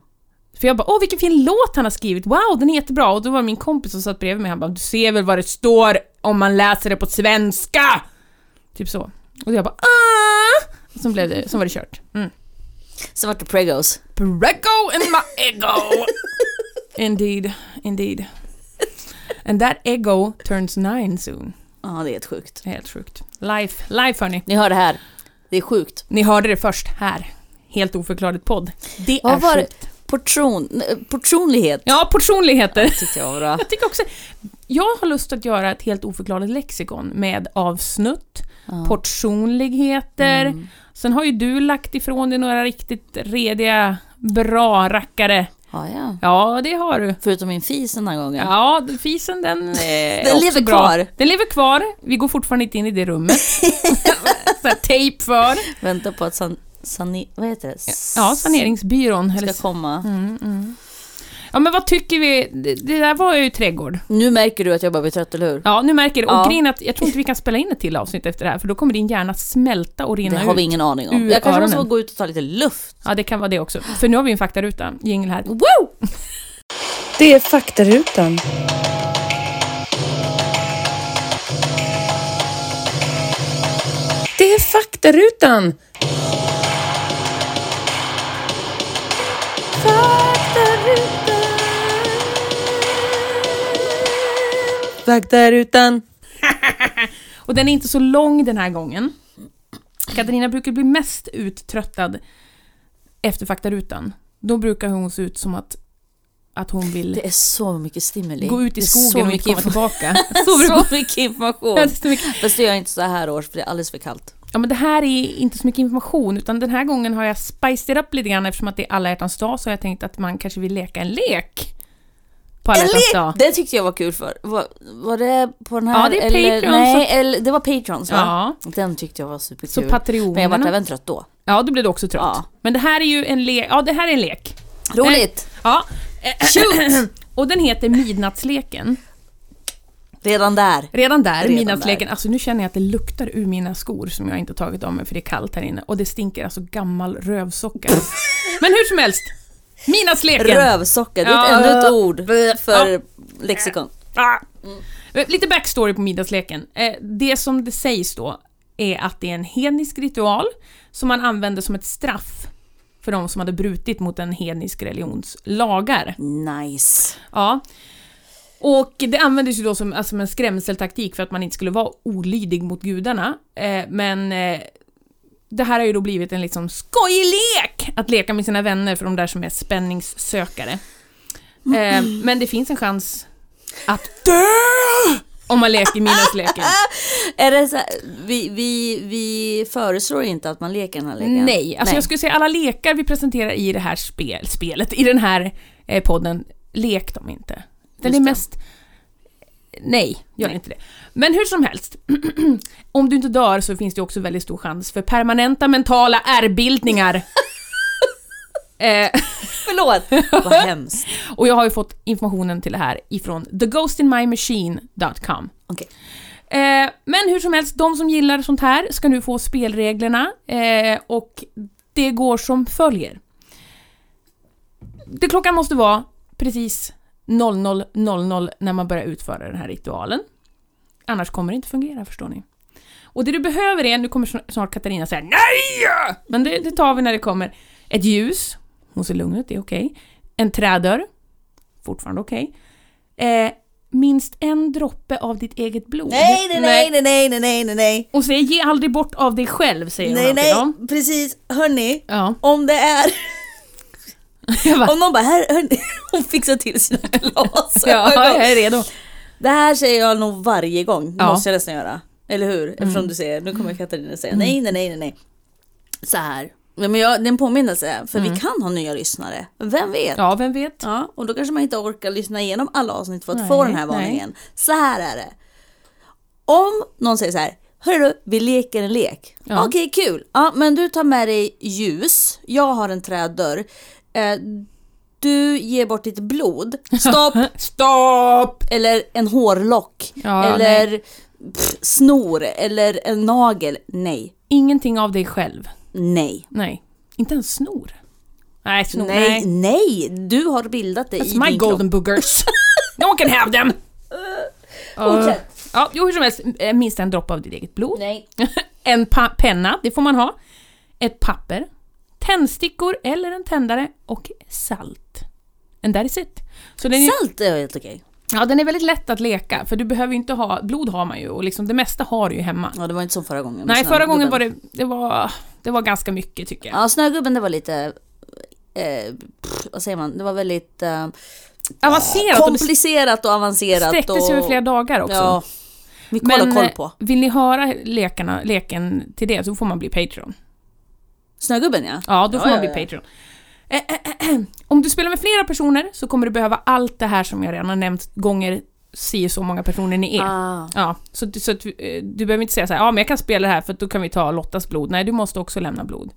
För jag bara, åh vilken fin låt han har skrivit, wow den är jättebra. Och då var min kompis som satt bredvid mig, han bara, du ser väl vad det står om man läser det på svenska? Typ så. Och jag bara, ah! Och så, blev det, så var det kört. Mm. Sen vart det pregos. Prego in my ego! (laughs) indeed, indeed. And that ego turns nine soon. Ja, det är helt sjukt. Helt sjukt. Life, life hörni. Ni hör det här. Det är sjukt. Ni hörde det först här. Helt oförklarligt podd. Det Vad är var det? sjukt. Portion, portionlighet Ja, portionligheter. tyckte jag var bra. (laughs) Jag tycker också... Jag har lust att göra ett helt oförklarligt lexikon med avsnutt, Ja. portionligheter. Mm. Sen har ju du lagt ifrån dig några riktigt rediga, bra rackare. Ja, ja. Ja, det har du. Förutom min fis den här gången. Ja, fisen den är Den också lever bra. kvar. Den lever kvar. Vi går fortfarande inte in i det rummet. (laughs) Så här, tejp för. Väntar på att san, sani, vad heter det? Ja, saneringsbyrån. Ska komma. mm, mm. Ja, men vad tycker vi? Det, det där var ju trädgård. Nu märker du att jag börjar bli trött, eller hur? Ja, nu märker du. Och Ja. grejen är att jag tror inte vi kan spela in ett till avsnitt efter det här, för då kommer din hjärna smälta och Det rinna har ut. vi ingen aning om. Jag kanske måste gå ut och ta lite luft. Ja, det kan vara det också. För nu har vi en faktaruta. Jingel här. Woo! Det är faktarutan. Det är faktarutan. Faktarutan. (laughs) Och den är inte så lång den här gången. Katarina brukar bli mest uttröttad efter faktarutan. Då brukar hon se ut som att, att hon vill Det är så mycket stimuli. gå ut i skogen och inte komma tillbaka. (laughs) Så mycket information. (laughs) Ja, det är så mycket. Fast det gör jag inte så här års för det är alldeles för kallt. Ja, men det här är inte så mycket information, utan den här gången har jag spiced it up lite grann eftersom att det är alla hjärtans dag, så har jag tänkt att man kanske vill leka en lek. På alla hjärtans dag. Det tyckte jag var kul för. Var, var det på den här? Ja, det är eller, Patreon Nej, som- eller, det var Patrons va? Ja, Den tyckte jag var så superkul. Men jag vart även trött då. Ja, då blev du också trött. Ja. Men det här är ju en lek. Ja, det här är en lek. Roligt! Ja. Shoot! (clears throat) Och den heter Midnattsleken. Redan där. Redan där, Redan midnattsleken. Alltså nu känner jag att det luktar ur mina skor som jag inte tagit av mig för det är kallt här inne. Och det stinker alltså gammal rövsocka. (laughs) Men hur som helst. Midnattsleken. Rövsocka, det är Ja. ännu ett ord för lexikon. Ah. Lite backstory på middagsleken. Eh, Det som det sägs då är att det är en hednisk ritual som man använde som ett straff för de som hade brutit mot en hednisk religions lagar. Nice. Ja. Och det användes ju då som, alltså, som en skrämseltaktik för att man inte skulle vara olydig mot gudarna. Eh, men eh, det här har ju då blivit en liksom skojig lek att leka med sina vänner för de där som är spänningssökare. Eh, men det finns en chans att (laughs) dö om man leker minasleken. (laughs) Är det så vi, vi, vi föreslår inte att man leker den här leken. Nej, alltså jag skulle säga alla lekar vi presenterar i det här spel, spelet, i den här eh, podden, lek dem inte. Den Just är det. Nej, gör inte det. Men hur som helst, (clears throat) om du inte dör så finns det också väldigt stor chans för permanenta mentala ärrbildningar. (laughs) eh, Förlåt. (laughs) Vad hemskt. och jag har ju fått informationen till det här ifrån theghostinmymachine.com. Okej. Eh, men hur som helst, de som gillar sånt här ska nu få spelreglerna eh, och det går som följer. Det klockan måste vara precis 00.00 när man börjar utföra den här ritualen. Annars kommer det inte fungera, förstår ni. Och det du behöver är, nu kommer snart Katarina säga NEJ! Men det, det tar vi när det kommer. Ett ljus, hon ser lugn ut, det är okej. Okay. En trädörr, fortfarande okej. Okay. Eh, minst en droppe av ditt eget blod. Nej, nej, nej, nej, nej, nej, nej, nej. Och säg ge aldrig bort av dig själv, säger nej, hon Nej, nej, precis. Hörni, ja. om det är bara, Om någon bara, här, hörni, (laughs) hon fixar till sina (laughs) glas. ja, jag är redo. Det här säger jag nog varje gång, Ja. Mm. måste jag nästan göra. Eller hur? Eftersom du säger, nu kommer Katarina säga nej, nej, nej, nej, nej. Så här. Ja, men jag, det är en påminnelse, för vi kan ha nya lyssnare. Vem vet? Mm. Ja, vem vet? Ja, och då kanske man inte orkar lyssna igenom alla avsnitt för att Nej, få den här nej. varningen. Så här är det. Om någon säger så här, hörru, vi leker en lek. Ja. Okej, kul. Ja, men du tar med dig ljus, jag har en trädörr. Eh, du ger bort ditt blod. Stopp! (laughs) Stopp! eller en hårlock. Ja, eller pff, snor. Eller en nagel. Nej. Ingenting av dig själv. Nej. Nej. Inte en snor. Nej, snor. Nej, Nej. nej. Du har bildat det i That's my din golden boogers. (laughs) no one can have them! (laughs) Fortsätt. Ja, jo, hur som helst, eh, minst en droppe av ditt eget blod. Nej. En penna, det får man ha. Ett papper. Tändstickor eller en tändare och salt. And that is it. Så den är, Salt är helt okej. ja, den är väldigt lätt att leka, för du behöver ju inte ha... Blod har man ju och liksom det mesta har du ju hemma. Ja, det var inte som förra gången. Nej, förra gången var det, det var... Det var ganska mycket tycker jag. Ja, snögubben det var lite... Eh, pff, vad säger man? Det var väldigt eh, Avancerat komplicerat och avancerat. sträckte och, sig över flera dagar också. Ja. Att hålla koll på. eh, vill ni höra lekarna, leken till det så får man bli Patreon. Snögubben ja. Ja, då får Ja, man bli ja. Patreon. Eh, eh, eh, Om du spelar med flera personer så kommer du behöva allt det här som jag redan har nämnt gånger si så många personer ni är. Ah. Ja, så, du- så att, eh, du behöver inte säga så här, ja men jag kan spela det här för att då kan vi ta Lottas blod. Nej, du måste också lämna blod.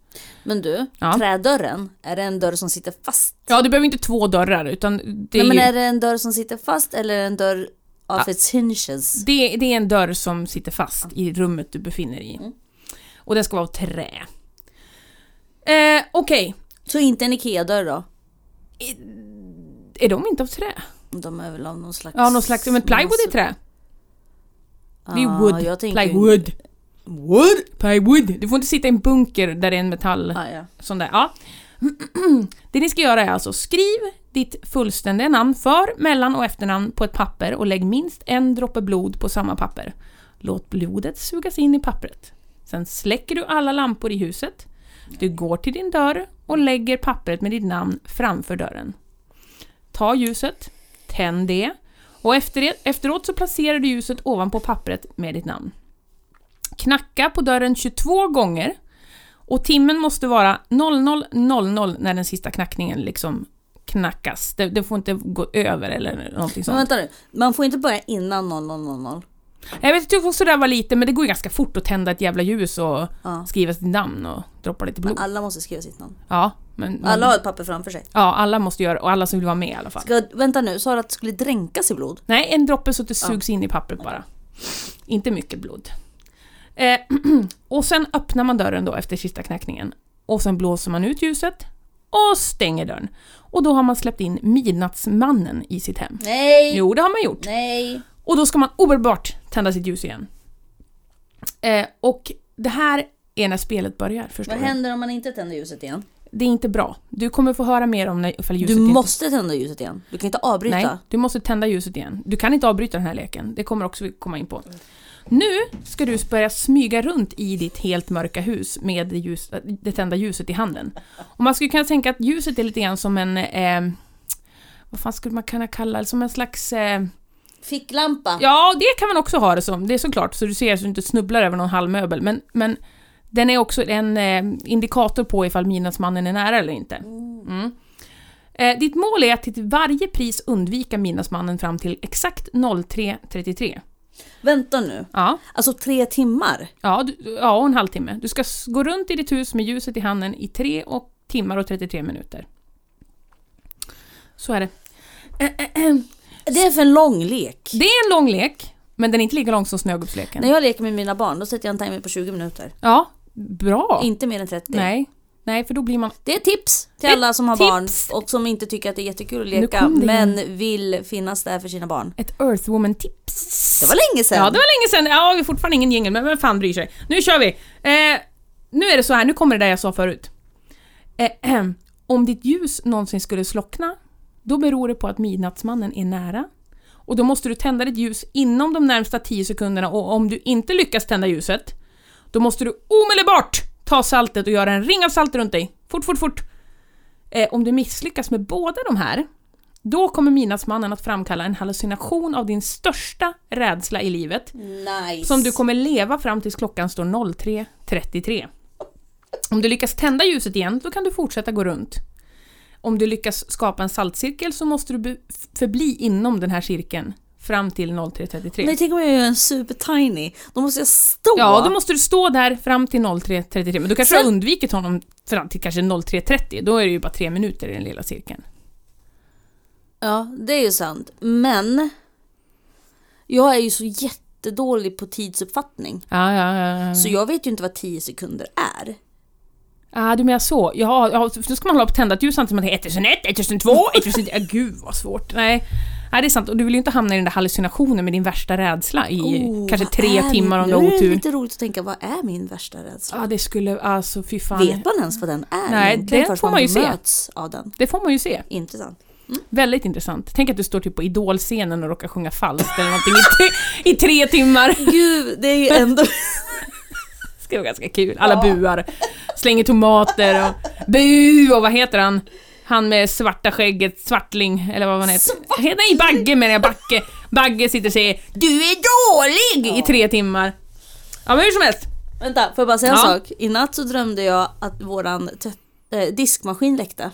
Men du, Ja. trädörren, är det en dörr som sitter fast? Ja, du behöver inte två dörrar utan det är, Nej, men ju, är det en dörr som sitter fast eller en dörr of Ja. its hinges? det, det är en dörr som sitter fast i rummet du befinner dig i. Mm. Och den ska vara av trä. Eh, Okej, Så inte en IKEA-dörr då? är de inte av trä? De är väl av någon slags... Ja, någon slags, men plywood är trä. Det är wood. Plywood. Wood? Plywood. Du får inte sitta i en bunker där det är en metall... Ah, ja. Sån där. Ja. (clears throat) Det ni ska göra är alltså skriv ditt fullständiga namn, för-, mellan och efternamn på ett papper och lägg minst en droppe blod på samma papper. Låt blodet sugas in i pappret. Sen släcker du alla lampor i huset. Du går till din dörr och lägger pappret med ditt namn framför dörren. Ta ljuset, tänd det och efter, efteråt så placerar du ljuset ovanpå pappret med ditt namn. Knacka på dörren 22 gånger och timmen måste vara 00.00 när den sista knackningen liksom knackas. Det, det får inte gå över eller någonting Men sånt. vänta nu, man får inte börja innan 0000. Jag vet, jag tyckte också det där var lite, men det går ju ganska fort att tända ett jävla ljus och Ja. skriva sitt namn och droppa lite blod. Men alla måste skriva sitt namn. Ja, men, men Alla har ett papper framför sig. ja, alla måste göra och alla som vill vara med i alla fall. Ska, vänta nu, sa du att det skulle dränkas i blod? Nej, en droppe så att det sugs in i pappret bara. Inte mycket blod. Eh, (clears throat) och sen öppnar man dörren då efter sista knackningen. Och sen blåser man ut ljuset och stänger dörren. Och då har man släppt in midnattsmannen i sitt hem. Nej! Jo, det har man gjort. Nej! Och då ska man omedelbart tända sitt ljus igen. Eh, och det här är när spelet börjar, förstår Vad du? händer om man inte tänder ljuset igen? Det är inte bra. Du kommer få höra mer om när, ifall ljuset Du inte... måste tända ljuset igen. Du kan inte avbryta. Nej, du måste tända ljuset igen. Du kan inte avbryta den här leken. Det kommer också vi komma in på. Nu ska du börja smyga runt i ditt helt mörka hus med det, ljus, det tända ljuset i handen. Och man skulle kunna tänka att ljuset är lite grann som en... Eh, vad fan skulle man kunna kalla det? Som en slags... Eh, Ficklampa. Ja, det kan man också ha det som. Det är såklart, så du ser så du inte snubblar över någon halvmöbel. Men, men den är också en eh, indikator på ifall midnattsmannen är nära eller inte. Mm. Eh, ditt mål är att till varje pris undvika midnattsmannen fram till exakt 03.33. Vänta nu. Ja, Alltså tre timmar? ja, du, ja, och en halvtimme. Du ska gå runt i ditt hus med ljuset i handen i 3 och timmar och 33 minuter. Så är det. (clears throat) Det är för en lång lek. Det är en lång lek, men den är inte lika lång som snögubbsleken. När jag leker med mina barn, då sätter jag en timer på 20 minuter. Ja, bra. Inte mer än 30. Nej. Nej, för då blir man... Det är tips till Ett alla som har tips. barn och som inte tycker att det är jättekul att leka men vill finnas där för sina barn. Ett Earthwoman-tips. Det var länge sedan. Ja, det var länge sedan. Ja, vi har fortfarande ingen jingel, men vem fan bryr sig? Nu kör vi! Eh, nu är det så här, nu kommer det där jag sa förut. Eh, (clears throat) om ditt ljus någonsin skulle slockna, då beror det på att midnattsmannen är nära. Och då måste du tända ditt ljus inom de närmsta 10 sekunderna och om du inte lyckas tända ljuset, då måste du omedelbart ta saltet och göra en ring av salt runt dig. Fort, fort, fort! Eh, om du misslyckas med båda de här, då kommer midnattsmannen att framkalla en hallucination av din största rädsla i livet, Nice. som du kommer leva fram tills klockan står 03.33. Om du lyckas tända ljuset igen, då kan du fortsätta gå runt. Om du lyckas skapa en saltcirkel så måste du förbli inom den här cirkeln fram till 03.33. Nej, tänk om jag gör en super tiny. Då måste jag stå. Ja, då måste du stå där fram till 03.33, men du kanske Sen- har undvikit honom fram till kanske 03.30, då är det ju bara tre minuter i den lilla cirkeln. Ja, det är ju sant. Men jag är ju så jättedålig på tidsuppfattning. Ja, ja, ja. ja. Så jag vet ju inte vad 10 sekunder är. Ah, du menar så. Ja, ja, då ska man hålla på tända ett ljus samtidigt som man tänker 1001, 1002, 1003... Ah, gud vad svårt. Nej. Nej, det är sant. Och du vill ju inte hamna i den där hallucinationen med din värsta rädsla i Oh, kanske tre timmar om du har Nu är det otur. lite roligt att tänka, vad är min värsta rädsla? Ja, det skulle... Alltså, fy fan. Vet man ens vad den är Nej, egentligen det får man ju se. av den? Det får man ju se. Intressant. Väldigt intressant. Tänk att du står typ på idolscenen och råkar sjunga falskt eller någonting i, tre- i tre timmar. Gud, det är ju ändå... (laughs) Det vara ganska kul. Alla buar. Slänger tomater och... Bu! Och vad heter han? Han med svarta skägget, Svartling, eller vad han heter. Heter Nej, Bagge menar jag, Backe. Bagge sitter och säger Du är dålig! i tre timmar. Ja men hur som helst. Vänta, får jag bara säga en Ja. sak? I natt så drömde jag att våran eh, diskmaskin läckte.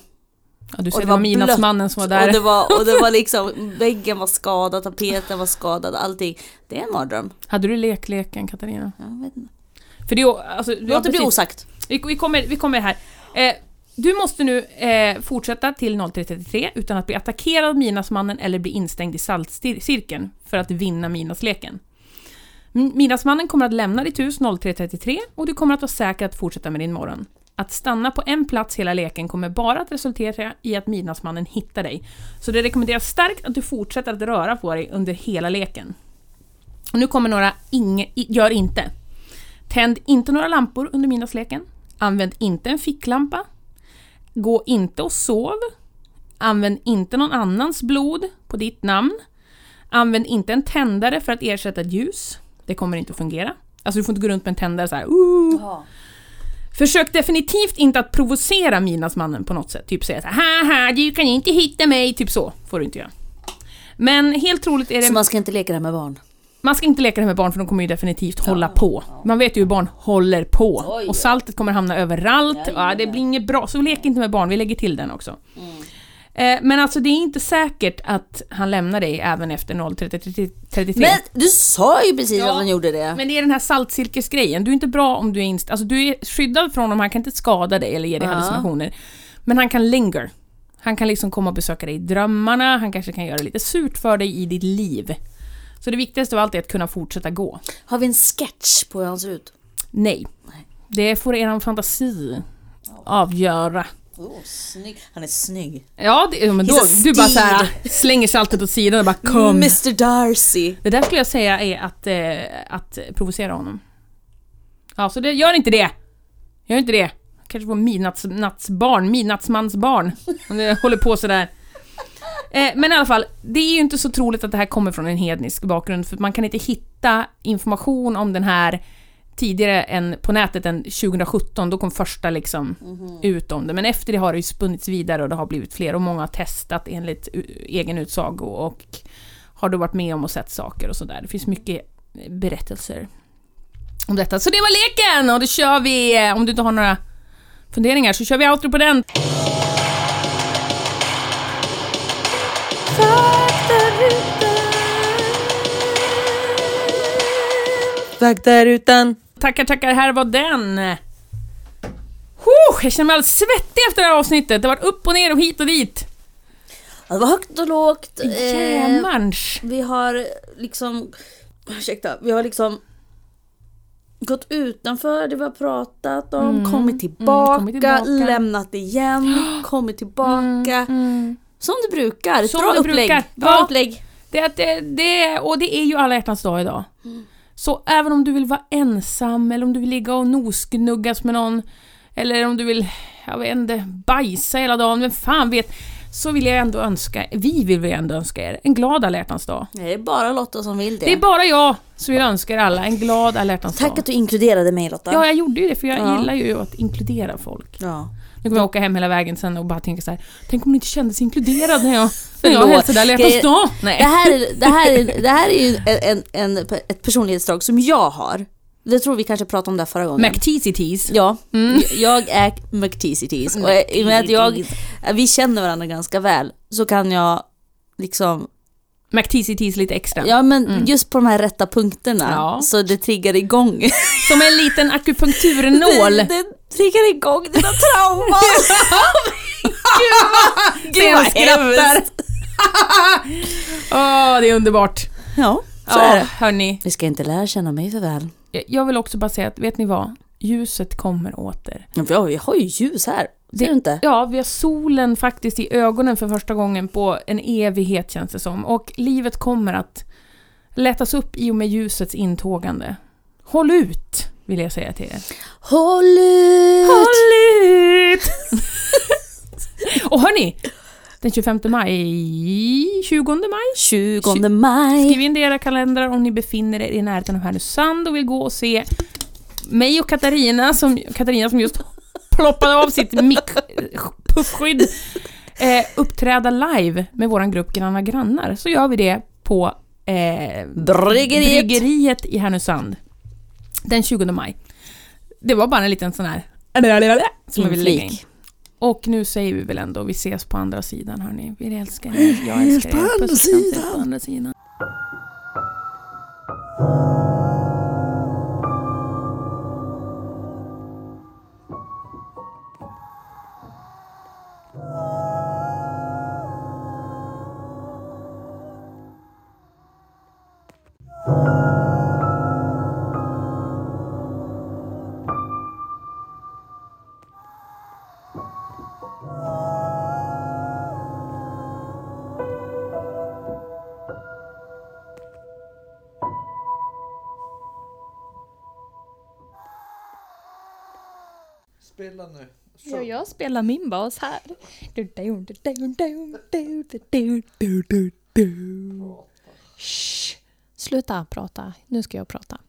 Ja, du ser, Och det var midnattsmannen som var där. Och det var, och det var (laughs) liksom, väggen var skadad, tapeten var skadad, allting. Det är en mardröm. Hade du lekleken Katarina? Jag vet inte. För det är, alltså, Låt det bli osagt. Vi, vi, kommer, vi kommer här. Eh, du måste nu eh, fortsätta till 03.33 utan att bli attackerad av midnattsmannen eller bli instängd i saltcirkeln för att vinna midnattsleken. Midnattsmannen kommer att lämna ditt hus 03.33 och du kommer att vara säker att fortsätta med din morgon. Att stanna på en plats hela leken kommer bara att resultera i att midnattsmannen hittar dig. Så det rekommenderas starkt att du fortsätter att röra på dig under hela leken. Och nu kommer några inge, gör inte. Tänd inte några lampor under middagsleken. Använd inte en ficklampa. Gå inte och sov. Använd inte någon annans blod på ditt namn. Använd inte en tändare för att ersätta ett ljus. Det kommer inte att fungera. Alltså du får inte gå runt med en tändare så här. Uh. Försök definitivt inte att provocera midnattsmannen på något sätt. Typ säga så här, haha, du kan inte hitta mig. Typ så får du inte göra. Men helt troligt är det... Så man ska inte leka det här med barn. Man ska inte leka det med barn för de kommer ju definitivt hålla på. Man vet ju hur barn håller på. Oj. Och saltet kommer hamna överallt. Ja, Jajamän. det blir inget bra. Så lek inte med barn, vi lägger till den också. Mm. Eh, men alltså det är inte säkert att han lämnar dig även efter 0.33. Men du sa ju precis Ja. att han gjorde det. Men det är den här saltcirkelsgrejen. Du är inte bra om du är inst- Alltså du är skyddad från honom, han kan inte skada dig eller ge dig Ja. hallucinationer. Men han kan linger. Han kan liksom komma och besöka dig i drömmarna, han kanske kan göra lite surt för dig i ditt liv. Så det viktigaste av allt är att kunna fortsätta gå. Har vi en sketch på hur han ser ut? Nej. Det får eran fantasi avgöra. Oh, snygg. Han är snygg. Ja, det, men då, du bara steed. såhär slänger saltet åt sidan och bara kom. Mr Darcy. Det där skulle jag säga är att, eh, att provocera honom. Ja, så det, gör inte det! Gör inte det. Kanske får midnattsbarn, midnattsmansbarn. Om det håller på sådär. Eh, men i alla fall, det är ju inte så troligt att det här kommer från en hednisk bakgrund, för man kan inte hitta information om den här tidigare än på nätet än 2017, då kom första liksom ut om det. Men efter det har det ju spunnits vidare och det har blivit fler och många har testat enligt egen utsago och har då varit med om och sett saker och sådär. Det finns mycket berättelser om detta. Så det var leken och då kör vi, eh, om du inte har några funderingar, så kör vi outro på den. Faktarutan. Tackar, tackar, här var den. Huh, jag känner mig alldeles svettig efter det här avsnittet. Det har varit upp och ner och hit och dit. Ja, Det var högt och lågt. Eh, vi har liksom... Ursäkta. Vi har liksom gått utanför det vi har pratat om, Mm, kommit, tillbaka, kommit tillbaka. lämnat igen, (gasps) kommit tillbaka. Som det brukar. Som Bra det upplägg. brukar. Bra Ja. upplägg. Det, det, det, och det är ju alla hjärtans dag idag. Så även om du vill vara ensam, eller om du vill ligga och nosgnuggas med någon, eller om du vill, jag vet inte, bajsa hela dagen, vem fan vet, så vill jag ändå önska, vi vill väl ändå önska er en glad alla dag. Det är bara Lotta som vill det. Det är bara jag som vill önska er alla en glad alla hjärtans Tack dag. att du inkluderade mig Lotta. Ja, jag gjorde ju det för jag Ja. gillar ju att inkludera folk. Ja. Nu kommer jag åka hem hela vägen sen och bara tänka så här. Tänk om hon inte kände sig inkluderad när jag, (laughs) när jag hälsade alla hjärtans dag. Det, Nej. här är, det, här är, det här är ju en, en, ett personlighetsdrag som jag har. Det tror vi kanske pratade om det förra gången. McTeasy-tease. Ja, Mm. jag är McTeasy-tease. Och i och med att jag, vi känner varandra ganska väl så kan jag liksom, McTeasy-tease lite extra. ja men just på de här rätta punkterna Mm. Ja. så det triggar igång. Som en liten akupunkturnål. (laughs) Det, det triggar igång dina trauman. (laughs) Gud vad skrattar! (laughs) Åh, det är underbart. Ja, så ja, är det. hörni. Vi ska inte lära känna mig för väl. Jag- vill också bara säga att, vet ni vad? Ljuset kommer åter. Ja, jag har ju ljus här. Ser du inte? Ja, vi har solen faktiskt i ögonen för första gången på en evighet känns det som. Och livet kommer att lättas upp i och med ljusets intågande. Håll ut, vill jag säga till er. Håll ut! Håll ut! (laughs) och hörni, den 25 maj, 20 maj, 20 maj. skriv in det i era kalendrar om ni befinner er i närheten av Härnösand och vill gå och se mig och Katarina som, Katarina som just ploppade av sitt mick-puffskydd eh, uppträda live med våran grupp Granna Grannar. Så gör vi det på eh, Bryggeriet. Bryggeriet i Härnösand. Den 20 maj. Det var bara en liten sån här som jag ville lägga in. Inflik. Och nu säger vi väl ändå, vi ses på andra sidan hörni. Vi älskar er, jag älskar er. Puss och kram, ses på andra sidan. Spela nu. Ja, jag spelar min bas här. Shh. Sluta prata. Nu ska jag prata.